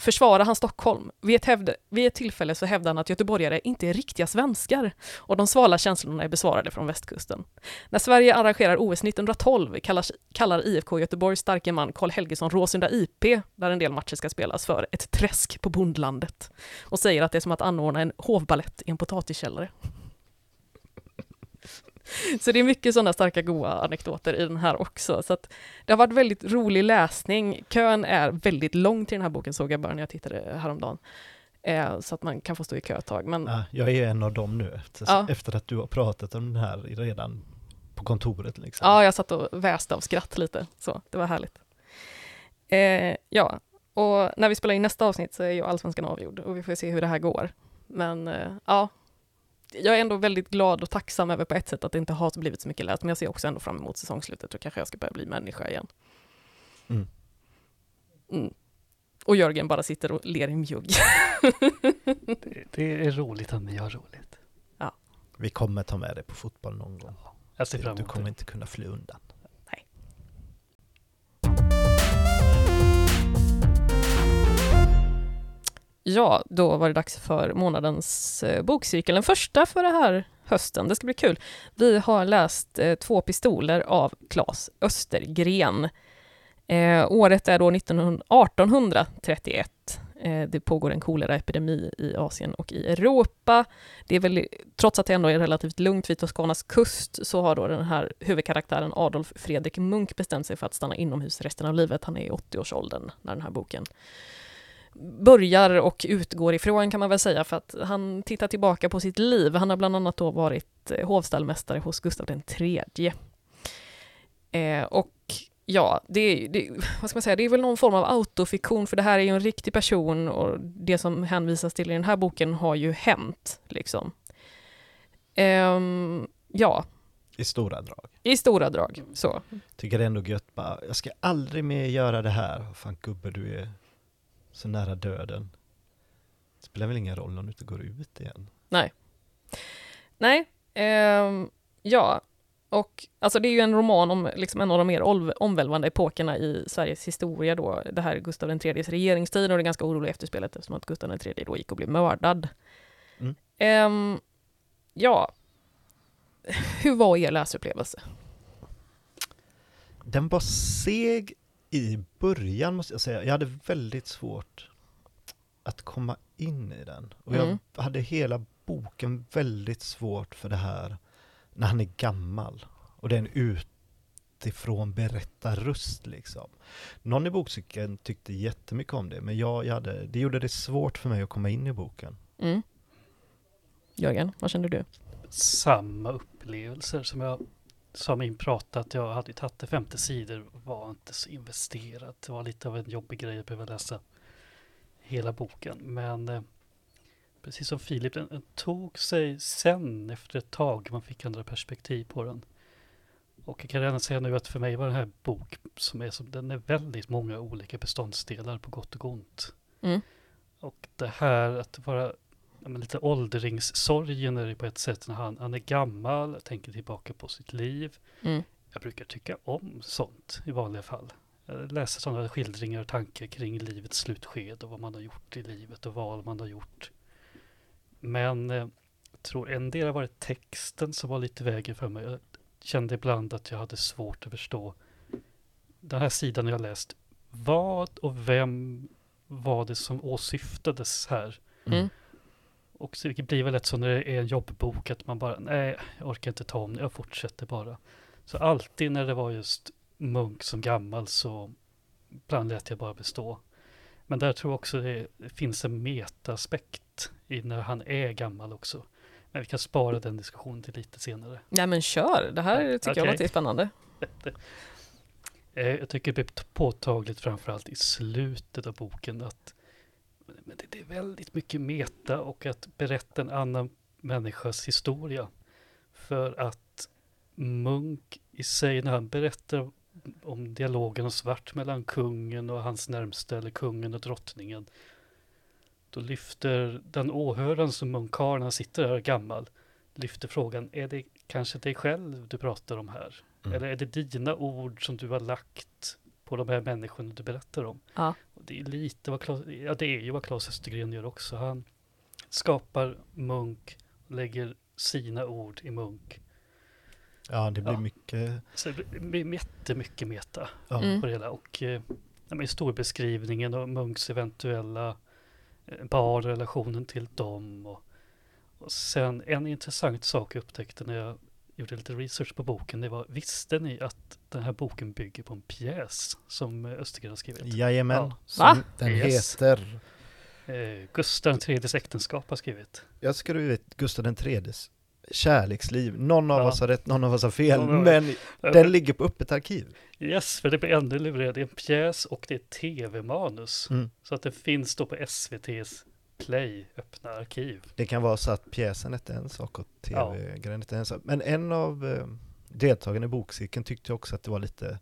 försvarar han Stockholm. Vid ett, hävde, vid ett tillfälle så hävdar han att göteborgare inte är riktiga svenskar och de svala känslorna är besvarade från västkusten. När Sverige arrangerar OS 1912 kallar, kallar IFK Göteborgs starke man Karl Helgesson Råsunda IP, där en del matcher ska spelas, för ett träsk på bondlandet och säger att det är som att anordna en hovballett i en potatiskällare. Så det är mycket sådana starka goa anekdoter i den här också. Så det har varit väldigt rolig läsning. Kön är väldigt lång till den här boken såg jag bara när jag tittade häromdagen. Eh, så att man kan få stå i kö ett tag. Men... Ja, jag är en av dem nu, efter, ja. efter att du har pratat om den här redan på kontoret. Liksom. Ja, jag satt och väste av skratt lite, så det var härligt. Eh, ja, och när vi spelar in nästa avsnitt så är ju allsvenskan avgjord och vi får se hur det här går. Men eh, ja, jag är ändå väldigt glad och tacksam över på ett sätt att det inte har blivit så mycket läst, men jag ser också ändå fram emot säsongslutet och kanske jag ska börja bli människa igen. Mm. Mm. Och Jörgen bara sitter och ler i mjugg. det, det, är roligt att ni har roligt. Ja. Vi kommer ta med dig på fotboll någon gång. Jag ser fram emot Du kommer det. inte kunna fly undan. Ja, då var det dags för månadens eh, bokcirkel, den första för det här hösten. Det ska bli kul. Vi har läst eh, Två pistoler av Claes Östergren. Eh, året är då 1831. Eh, det pågår en koleraepidemi i Asien och i Europa. Det är väl, trots att det ändå är relativt lugnt vid Toscanas kust, så har då den här huvudkaraktären Adolf Fredrik Munk bestämt sig för att stanna inomhus resten av livet. Han är i 80-årsåldern när den här boken börjar och utgår ifrån kan man väl säga, för att han tittar tillbaka på sitt liv. Han har bland annat då varit eh, hovstallmästare hos Gustav III. Eh, och ja, det, det, vad ska man säga, det är väl någon form av autofiktion, för det här är ju en riktig person och det som hänvisas till i den här boken har ju hänt. Liksom. Eh, ja. I stora drag. I stora drag, så. Tycker det är ändå gött bara, jag ska aldrig mer göra det här. Fan gubbe, du är så nära döden. Det spelar väl ingen roll om du inte går ut igen? Nej. Nej, eh, ja, och alltså det är ju en roman om liksom en av de mer omvälvande epokerna i Sveriges historia då, det här Gustav IIIs regeringstid och det ganska oroliga efterspelet eftersom att Gustav III då gick och blev mördad. Mm. Eh, ja, hur var er läsupplevelse? Den var seg i början måste jag säga, jag hade väldigt svårt att komma in i den. Och mm. jag hade hela boken väldigt svårt för det här när han är gammal. Och det är en utifrån berättarröst liksom. Någon i bokcykeln tyckte jättemycket om det, men jag, jag hade, det gjorde det svårt för mig att komma in i boken. Mm. Jörgen, vad kände du? Samma upplevelser som jag som att jag hade tagit det femte sidor var inte så investerad. Det var lite av en jobbig grej att behöva läsa hela boken. Men eh, precis som Filip, den, den, tog sig sen efter ett tag. Man fick andra perspektiv på den. Och jag kan redan säga nu att för mig var den här bok som är som, den är väldigt många olika beståndsdelar på gott och ont. Mm. Och det här att vara men lite åldringssorgen är det på ett sätt när han, han är gammal, tänker tillbaka på sitt liv. Mm. Jag brukar tycka om sånt i vanliga fall. Jag läser sådana skildringar och tankar kring livets slutskede och vad man har gjort i livet och val man har gjort. Men eh, jag tror en del har varit texten som var lite vägen för mig. Jag kände ibland att jag hade svårt att förstå den här sidan jag läst. Vad och vem var det som åsyftades här? Mm. Och så det blir väl lätt så när det är en jobbbok att man bara, nej, jag orkar inte ta om det, jag fortsätter bara. Så alltid när det var just Munk som gammal så ibland lät jag bara bestå. Men där tror jag också det finns en metaaspekt i när han är gammal också. Men vi kan spara den diskussionen till lite senare. Nej men kör, det här tycker okay. jag låter spännande. Eh, jag tycker det blir påtagligt framförallt i slutet av boken att men det, det, är väldigt mycket meta och att berätta en annan människas historia. För att Munk i sig när han berättar om dialogen och svart mellan kungen och hans närmsta eller kungen och drottningen. Då lyfter den åhöraren som Munk har när han sitter här gammal, lyfter frågan, är det kanske dig själv du pratar om här? Mm. Eller är det dina ord som du har lagt på de här människorna du berättar om? Ja. Och det är lite vad Claes, ja det är ju vad Claes Östergren gör också. Han skapar Munk, lägger sina ord i Munk. Ja, det blir Ja. mycket. Så det blir jättemycket meta Ja. Mm. på det hela. Och eh, historiebeskrivningen och Munks eventuella eh, barn, relationen till dem. Och, och sen en intressant sak jag upptäckte när jag gjorde lite research på boken. Det var, visste ni att den här boken bygger på en pjäs som eh, Östergren har skrivit? Jajamän. Ja. Som Va? Den Yes. heter, Eh, Gustav IIIs äktenskap har skrivit. jag du vet, Gustav tredjes kärleksliv. Någon av Ja. oss har rätt, någon av oss har fel. Någon Men den ligger på öppet arkiv. Yes, för det blir ännu lurigare. Det är en pjäs och det är tv-manus. Mm. Så att det finns då på SVTs Play, öppna arkiv. Det kan vara så att pjäsen är en sak och tv-grejen inte är en sak. Men en av eh, deltagarna i bokcirkeln tyckte också att det var lite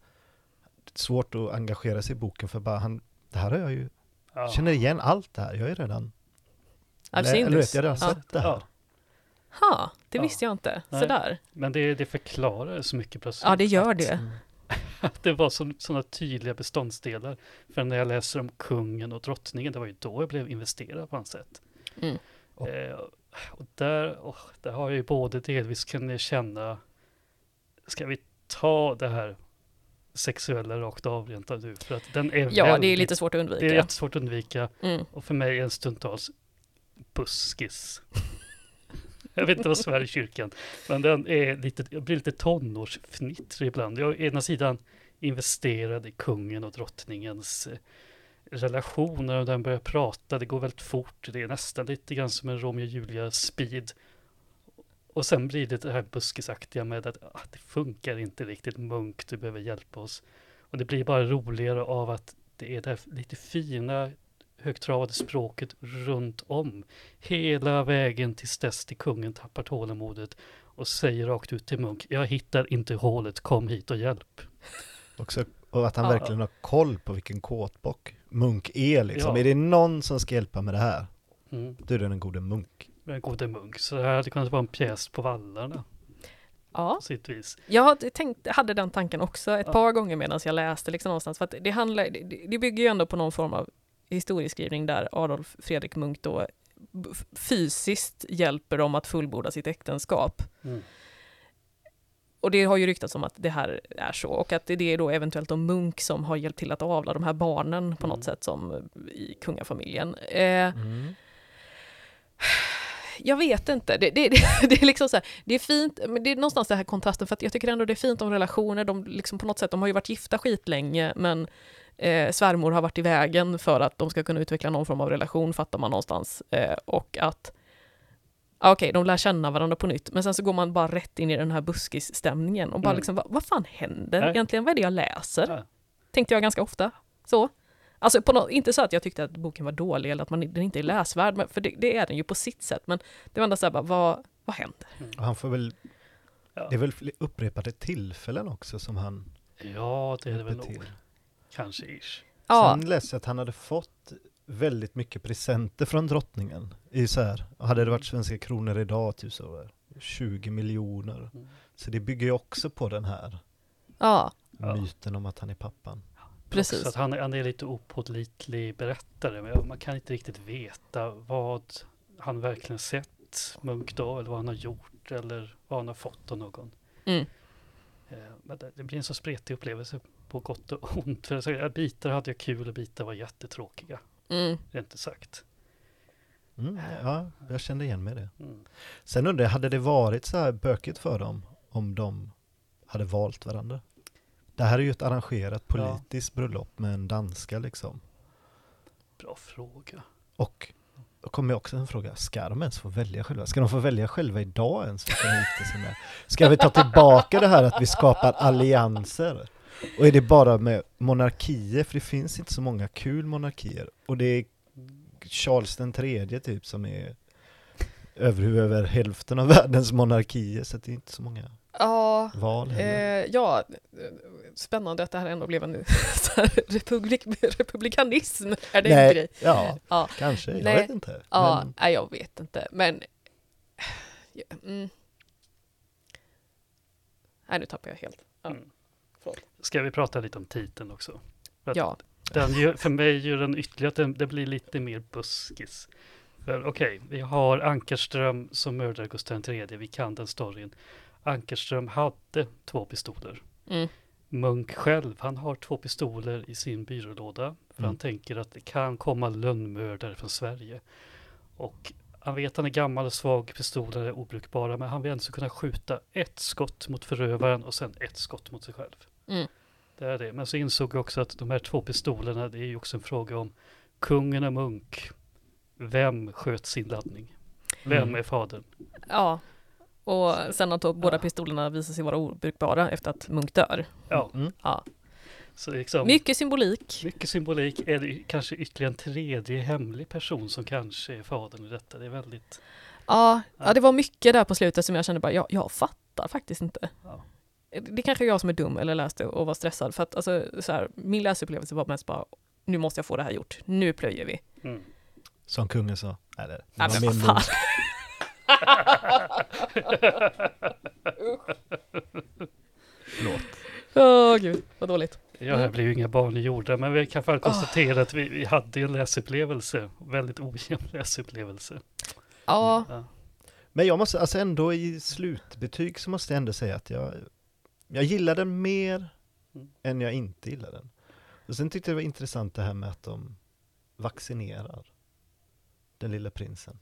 svårt att engagera sig i boken för bara han, det här har jag ju, Ja. känner igen allt det här, jag är redan, I've eller, seen eller vet jag har Ja. sett det här. Ja, Ha, det Ja. visste jag inte. Nej. Sådär. men det, det förklarar så mycket plötsligt. Ja, det gör att- det. Att det var sådana tydliga beståndsdelar. För när jag läser om kungen och drottningen, det var ju då jag blev investerad på något sätt. Mm. Och- Eh, och där, oh, där har jag ju både delvis kunnat känna, ska vi ta det här sexuella rakt av rent av nu? För att den är Ja, det är väldigt- lite svårt att Det är undvika. jättesvårt att undvika. Mm. Och för mig är en stundtals buskis. Jag vet inte vad som är i kyrkan, men den är lite, jag blir lite tonårsfnittrig ibland. Jag är å ena sidan investerad i kungen och drottningens eh, relationer och den börjar prata, det går väldigt fort, det är nästan lite grann som en Romeo och Julia speed. Och sen blir det det här buskisaktiga med att ah, det funkar inte riktigt, Munk, du behöver hjälpa oss. Och det blir bara roligare av att det är det här lite fina högtravade språket runt om. Hela vägen tills dess till kungen tappar tålamodet och säger rakt ut till Munk, jag hittar inte hålet, kom hit och hjälp. Också, och att han verkligen har koll på vilken kåtbock Munk är liksom. Ja. Är det någon som ska hjälpa med det här, Mm. då är det den gode Munk. Men gode Munk, så det här hade kunnat vara en pjäs på vallarna Ja, jag hade tänkt, hade den tanken också ett Ja. par gånger medan jag läste liksom någonstans. För att det, handlar, det, det bygger ju ändå på någon form av historieskrivning där Adolf Fredrik Munk då fysiskt hjälper dem att fullborda sitt äktenskap. Mm. Och det har ju ryktats om att det här är så och att det är då eventuellt om Munk som har hjälpt till att avla de här barnen på något Mm. sätt som i kungafamiljen. Eh, jag vet inte. Det, det, det, det är liksom så här, det är fint, men det är någonstans den här kontrasten för att jag tycker ändå det är fint om relationer, de liksom på något sätt, de har ju varit gifta skitlänge men eh, svärmor har varit i vägen för att de ska kunna utveckla någon form av relation, fattar man någonstans. Eh, och att, okej, de lär känna varandra på nytt, men sen så går man bara rätt in i den här buskisstämningen och bara Mm. liksom, vad, vad fan händer Nej. egentligen? Vad är det jag läser? Ja. Tänkte jag ganska ofta. Så. Alltså på nå- inte så att jag tyckte att boken var dålig eller att man, den inte är läsvärd, men, för det, det är den ju på sitt sätt. Men det var ändå så här bara, vad, vad händer? Och han får väl, det är väl upprepade tillfällen också som han ja, det är det väl nog. Kanske ish. Ja, Sen läste jag att han hade fått väldigt mycket presenter från drottningen. I så här, hade det varit svenska kronor idag, typ så här, 20 miljoner. Mm. Så det bygger ju också på den här ja, myten om att han är pappan. Precis. Också att han, är- han är lite opålitlig berättare, men man kan inte riktigt veta vad han verkligen sett Munk då, eller vad han har gjort, eller vad han har fått av någon. mm, det, det blir en så spretig upplevelse på gott och ont. För jag säger, bitar hade jag kul och bitar var jättetråkiga, mm. rent ut sagt. Mm, ja, jag kände igen mig det. Mm. Sen undrar jag, hade det varit så här bökigt för dem om de hade valt varandra? Det här är ju ett arrangerat politiskt bröllop med en danska liksom. Bra fråga. Och då kommer jag också en fråga, ska de ens få välja själva? Ska de få välja själva idag ens? Ska vi ta tillbaka det här att vi skapar allianser? Och är det bara med monarkier? För det finns inte så många kul monarkier. Och det är Charles den tredje typ som är över, över hälften av världens monarkier, så det är inte så många. Ja, val eh, ja, spännande att det här ändå blev en republik, republikanism. Är det en grej? ja, Ja. kanske. Jag Nej. vet inte. Ja, Men, nej, jag vet inte, men... Ja, mm. Nej, nu tappar jag helt. Ja. Mm. Ska vi prata lite om titeln också? För Ja, Den gör, för mig gör den ytterligare att den, det blir lite mer buskis. Okej, vi har Ankerström som mördar Gustav III, vi kan den storyn. Ankerström hade två pistoler. mm. Munk själv, han har två pistoler i sin byrålåda. För Mm. han tänker att det kan komma lönnmördare från Sverige. Och han vet att han är gammal och svag, pistolerna är obrukbara, men han vill ändå kunna skjuta ett skott mot förövaren och sen ett skott mot sig själv. Mm. Det är det. Men så insåg jag också att de här två pistolerna, det är ju också en fråga om kungen och Munk. Vem sköt sin laddning? Vem Mm. är fadern? ja. Och sen att båda pistolerna visar sig vara obrukbara efter att Munk dör. Ja, mm. Ja. så liksom, Mycket symbolik. mycket symbolik. Är det kanske ytterligare en tredje hemlig person som kanske är fadern i detta? Det är väldigt... Ja, Ja. ja, det var mycket där på slutet som jag kände bara, jag, jag fattar faktiskt inte. Ja. Det är kanske är jag som är dum eller läste och var stressad för att alltså, så här, min läsupplevelse var mest bara, nu måste jag få det här gjort, nu plöjer vi. Mm. Som kungen sa. Eller, det Nej, var men min Förlåt. Åh gud, vad dåligt. Ja, här blir ju inga barn gjorda, men vi kan fall konstatera att vi, vi hade en läsupplevelse. Väldigt ojämn läsupplevelse. Ja, Ja. Men jag måste, alltså ändå i slutbetyg så måste jag ändå säga att jag, jag gillar den mer Mm. än jag inte gillar den. Och sen tyckte jag det var intressant det här med att de vaccinerar den lilla prinsen.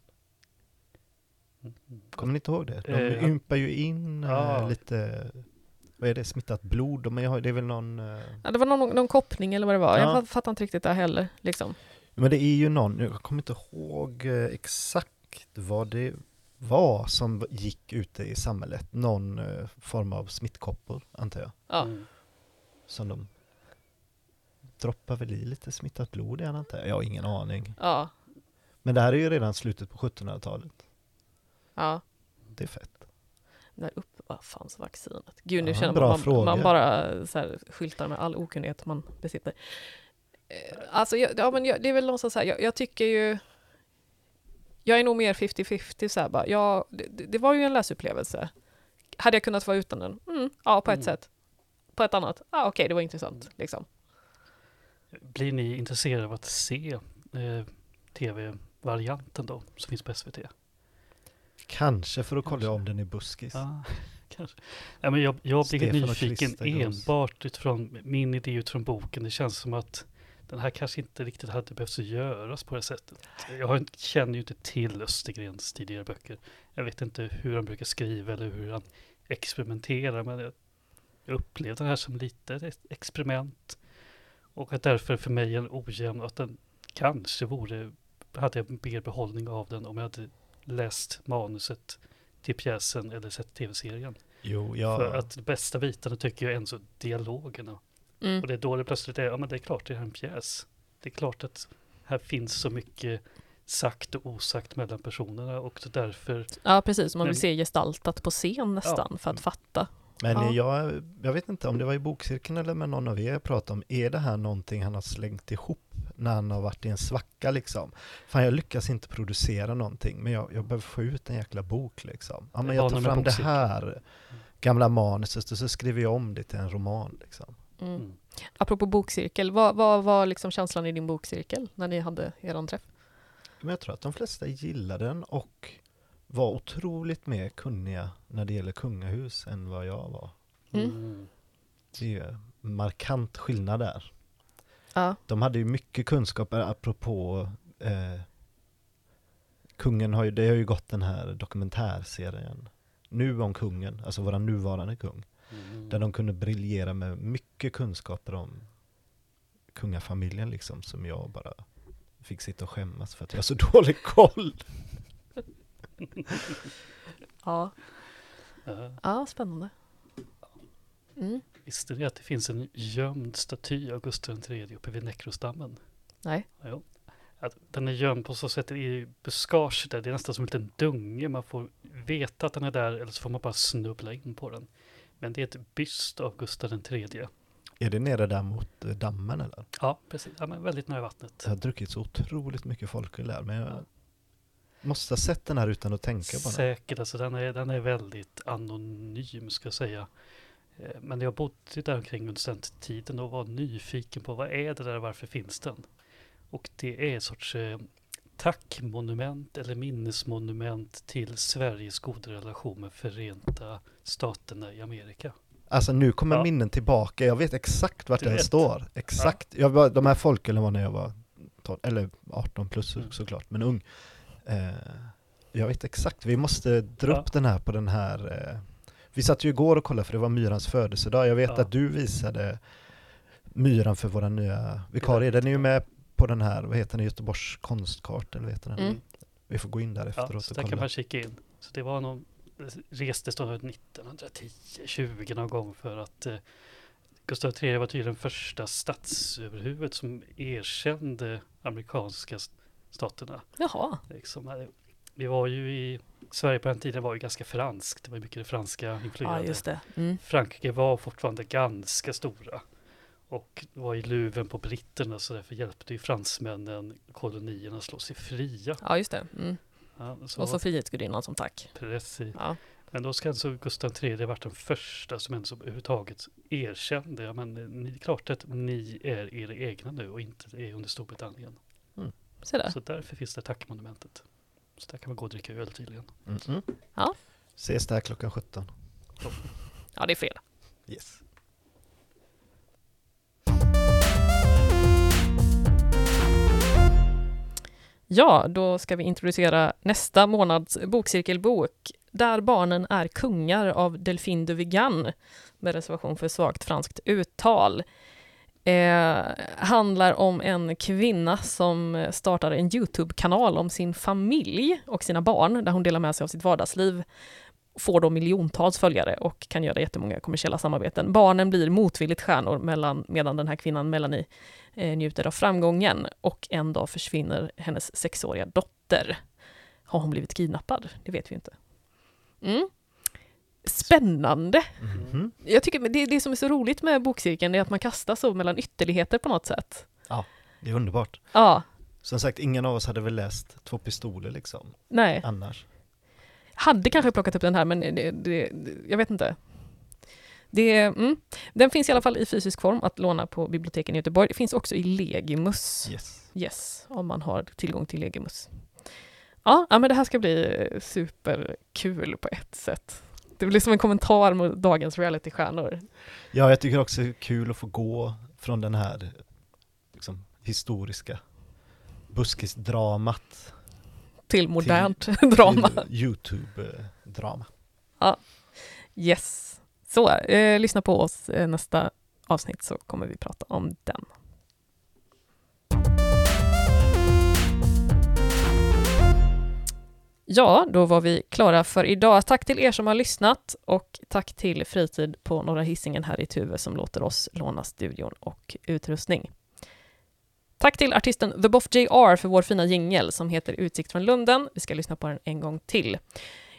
Mm. Kommer ni inte ihåg det? De Eh, ympar ju in ja. lite, vad är det, smittat blod? Jag har, det är väl någon eh, Ja, det var någon, någon koppling eller vad det var. Ja. Jag fatt- fattar inte riktigt det heller. Liksom. Men det är ju någon, jag kommer inte ihåg eh, exakt vad det var som gick ute i samhället. Någon form av smittkoppor, antar jag. Ja. Mm. Som de droppar väl i lite smittat blod i, antar jag. Jag har ingen aning. Ja. Men det här är ju redan slutet på 1700-talet. Ja. Det är fett. När uppfanns vaccinet? Gud, nu Ja, känner man, man, man bara så här, skyltar med all okunnighet man besitter. Eh, Alltså, jag, ja, men jag, det är väl någonstans så här, jag, jag tycker ju... Jag är nog mer 50-50 så här bara, ja, det, det var ju en läsupplevelse. Hade jag kunnat vara utan den? Mm, ja, på ett Mm. sätt. På ett annat? Ja, okej, det var intressant. Liksom. Blir ni intresserade av att se eh, tv-varianten då, som finns på SVT? Kanske för att kolla om den är buskis. Ja, kanske. Ja, men jag, jag blir nyfiken enbart utifrån min idé utifrån boken. Det känns som att den här kanske inte riktigt hade behövt göras på det sättet. Jag känner ju inte till Östergrens tidigare böcker. Jag vet inte hur han brukar skriva eller hur han experimenterar. Men jag, upplevde den här som lite ett experiment. Och att därför för mig en ojämn att den kanske vore, hade jag mer behållning av den om jag hade läst manuset till pjäsen eller sett tv-serien. Jo, ja. För att de bästa bitarna tycker jag är ändå dialogerna. Mm. Och det är då det plötsligt är, ja men det är klart det är en pjäs. Det är klart att här finns så mycket sagt och osagt mellan personerna och därför, Ja, precis. Man vill Men- se gestaltat på scen nästan för att fatta. Men Ja. jag, jag vet inte om det var i bokcirkeln eller med någon av er jag pratade om, är det här någonting han har slängt ihop när han har varit i en svacka liksom? Fan jag lyckas inte producera någonting, men jag, jag behöver få ut en jäkla bok liksom. Ja men jag tar fram det här gamla manuset och så skriver jag om det till en roman liksom. Mm. mm. Apropå bokcirkel, vad, vad var liksom känslan i din bokcirkel när ni hade er träff? Men jag tror att de flesta gillar den och var otroligt mer kunniga när det gäller kungahus än vad jag var. Mm. Mm. Det är ju markant skillnad där. Ja, De hade ju mycket kunskaper apropå eh, Kungen har ju, det har ju gått den här dokumentärserien Nu om kungen, alltså våran nuvarande kung Mm. Där de kunde briljera med mycket kunskaper om kungafamiljen liksom som jag bara fick sitta och skämmas för att jag har så dålig koll. Ja, Ja. spännande. Mm. Visste ni att det finns en gömd staty av Gustav III uppe vid Näckrosdammen? Nej. Ja. Att den är gömd på så sätt i buskage där. Det är nästan som en liten dunge. Man får veta att den är där eller så får man bara snubbla in på den. Men det är ett byst av Gustav III. Är det nere där mot eh, dammen eller? Ja, precis. Ja, men väldigt nära vattnet. Jag har druckit så otroligt mycket folköl där, men jag måste ha sett den här utan att tänka på den. Säkert, alltså den är, den är väldigt anonym ska jag säga. Eh, Men jag bodde där omkring under den tiden och var nyfiken på vad är det där, varför finns den? Och det är en sorts eh, tackmonument eller minnesmonument till Sveriges goda relation med Förenta Staterna i Amerika. Alltså nu kommer Ja. minnen tillbaka, jag vet exakt vart Du den vet. står. Exakt. Jag var, de här folkölen var när jag var 12, eller 18 plus Mm. såklart, men ung. Eh, jag vet exakt, vi måste dra Ja. upp den här på den här eh, Vi satt ju igår och kollade för det var Myrans födelsedag. Jag vet Ja. att du visade Myran för våra nya vikarie. Den är ju med på den här, vad heter den, Göteborgs konstkart eller vad heter den? Mm. Vi får gå in där Ja, efteråt så och där kan man kika in. Så det var det restes då 1910, 20 någon gång för att eh, Gustav III var tydligen första statsöverhuvud som erkände amerikanska s- staterna. Jaha. Liksom, eh, vi var ju i Sverige på den tiden var ju ganska franskt. Det var mycket det franska Ja, influerade. just det. Mm. Frankrike var fortfarande ganska stora och var i luven på britterna så därför hjälpte ju fransmännen kolonierna att slå sig fria. Ja, just det. Mm. Ja, så, Och så Frihetsgudinnan som tack. precis. Ja. Men då ska alltså Gustav III varit den första som ens överhuvudtaget erkände, ja men eh, ni, klart att ni är era egna nu och inte är under Storbritannien. Se där. Så därför finns det tackmonumentet. Så där kan man gå och dricka öl tydligen. Mm -mm. Ja. Ses där klockan 17. Ja, det är fredag. Yes. Ja, då ska vi introducera nästa månads bokcirkelbok Där barnen är kungar av Delphine de Vigan med reservation för svagt franskt uttal. Eh, handlar om en kvinna som startar en Youtube-kanal om sin familj och sina barn där hon delar med sig av sitt vardagsliv får då miljontals följare och kan göra jättemånga kommersiella samarbeten. Barnen blir motvilligt stjärnor mellan, medan den här kvinnan Melanie eh, njuter av framgången och en dag försvinner hennes sexåriga dotter. Har hon blivit kidnappad? Det vet vi inte. Mm. Spännande! Mhm. Jag tycker det, det som är så roligt med bokcirkeln är att man kastas så mellan ytterligheter på något sätt. Det är underbart. Ja, Som sagt, ingen av oss hade väl läst Två pistoler liksom, nej. annars. Hade kanske plockat upp den här men det, det, jag vet inte. Det, mm. Den finns i alla fall i fysisk form att låna på biblioteken i Göteborg. Det finns också i Legimus. Yes. Yes, om man har tillgång till Legimus. Ja, ja, men det här ska bli superkul på ett sätt. Det blir som en kommentar mot dagens realitystjärnor. Ja, jag tycker också det är kul att få gå från den här liksom, historiska buskisdramat Till modernt drama. till Youtube-drama. Yes. Så, eh, lyssna på oss eh, nästa avsnitt så kommer vi prata om den. Ja, då var vi klara för idag. Tack till er som har lyssnat och tack till Fritid på Norra Hisingen här i Tuve som låter oss låna studion och utrustning. Tack till artisten The Boff JR för vår fina jingel som heter Utsikt från Lunden. Vi ska lyssna på den en gång till.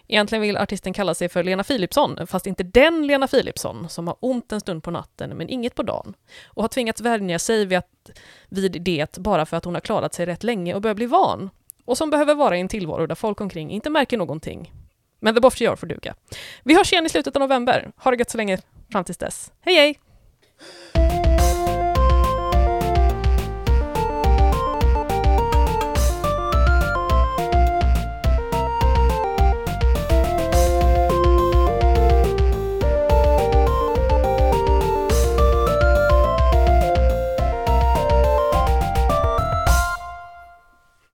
Egentligen vill artisten kalla sig för Lena Philipsson, fast inte den Lena Philipsson som har ont en stund på natten men inget på dagen och har tvingats vänja sig vid, att, vid det bara för att hon har klarat sig rätt länge och börjar bli van och som behöver vara i en tillvaro där folk omkring inte märker någonting. Men The Boff gör får duga. Vi hörs igen i slutet av november. Ha det gött så länge fram tills dess. Hej hej!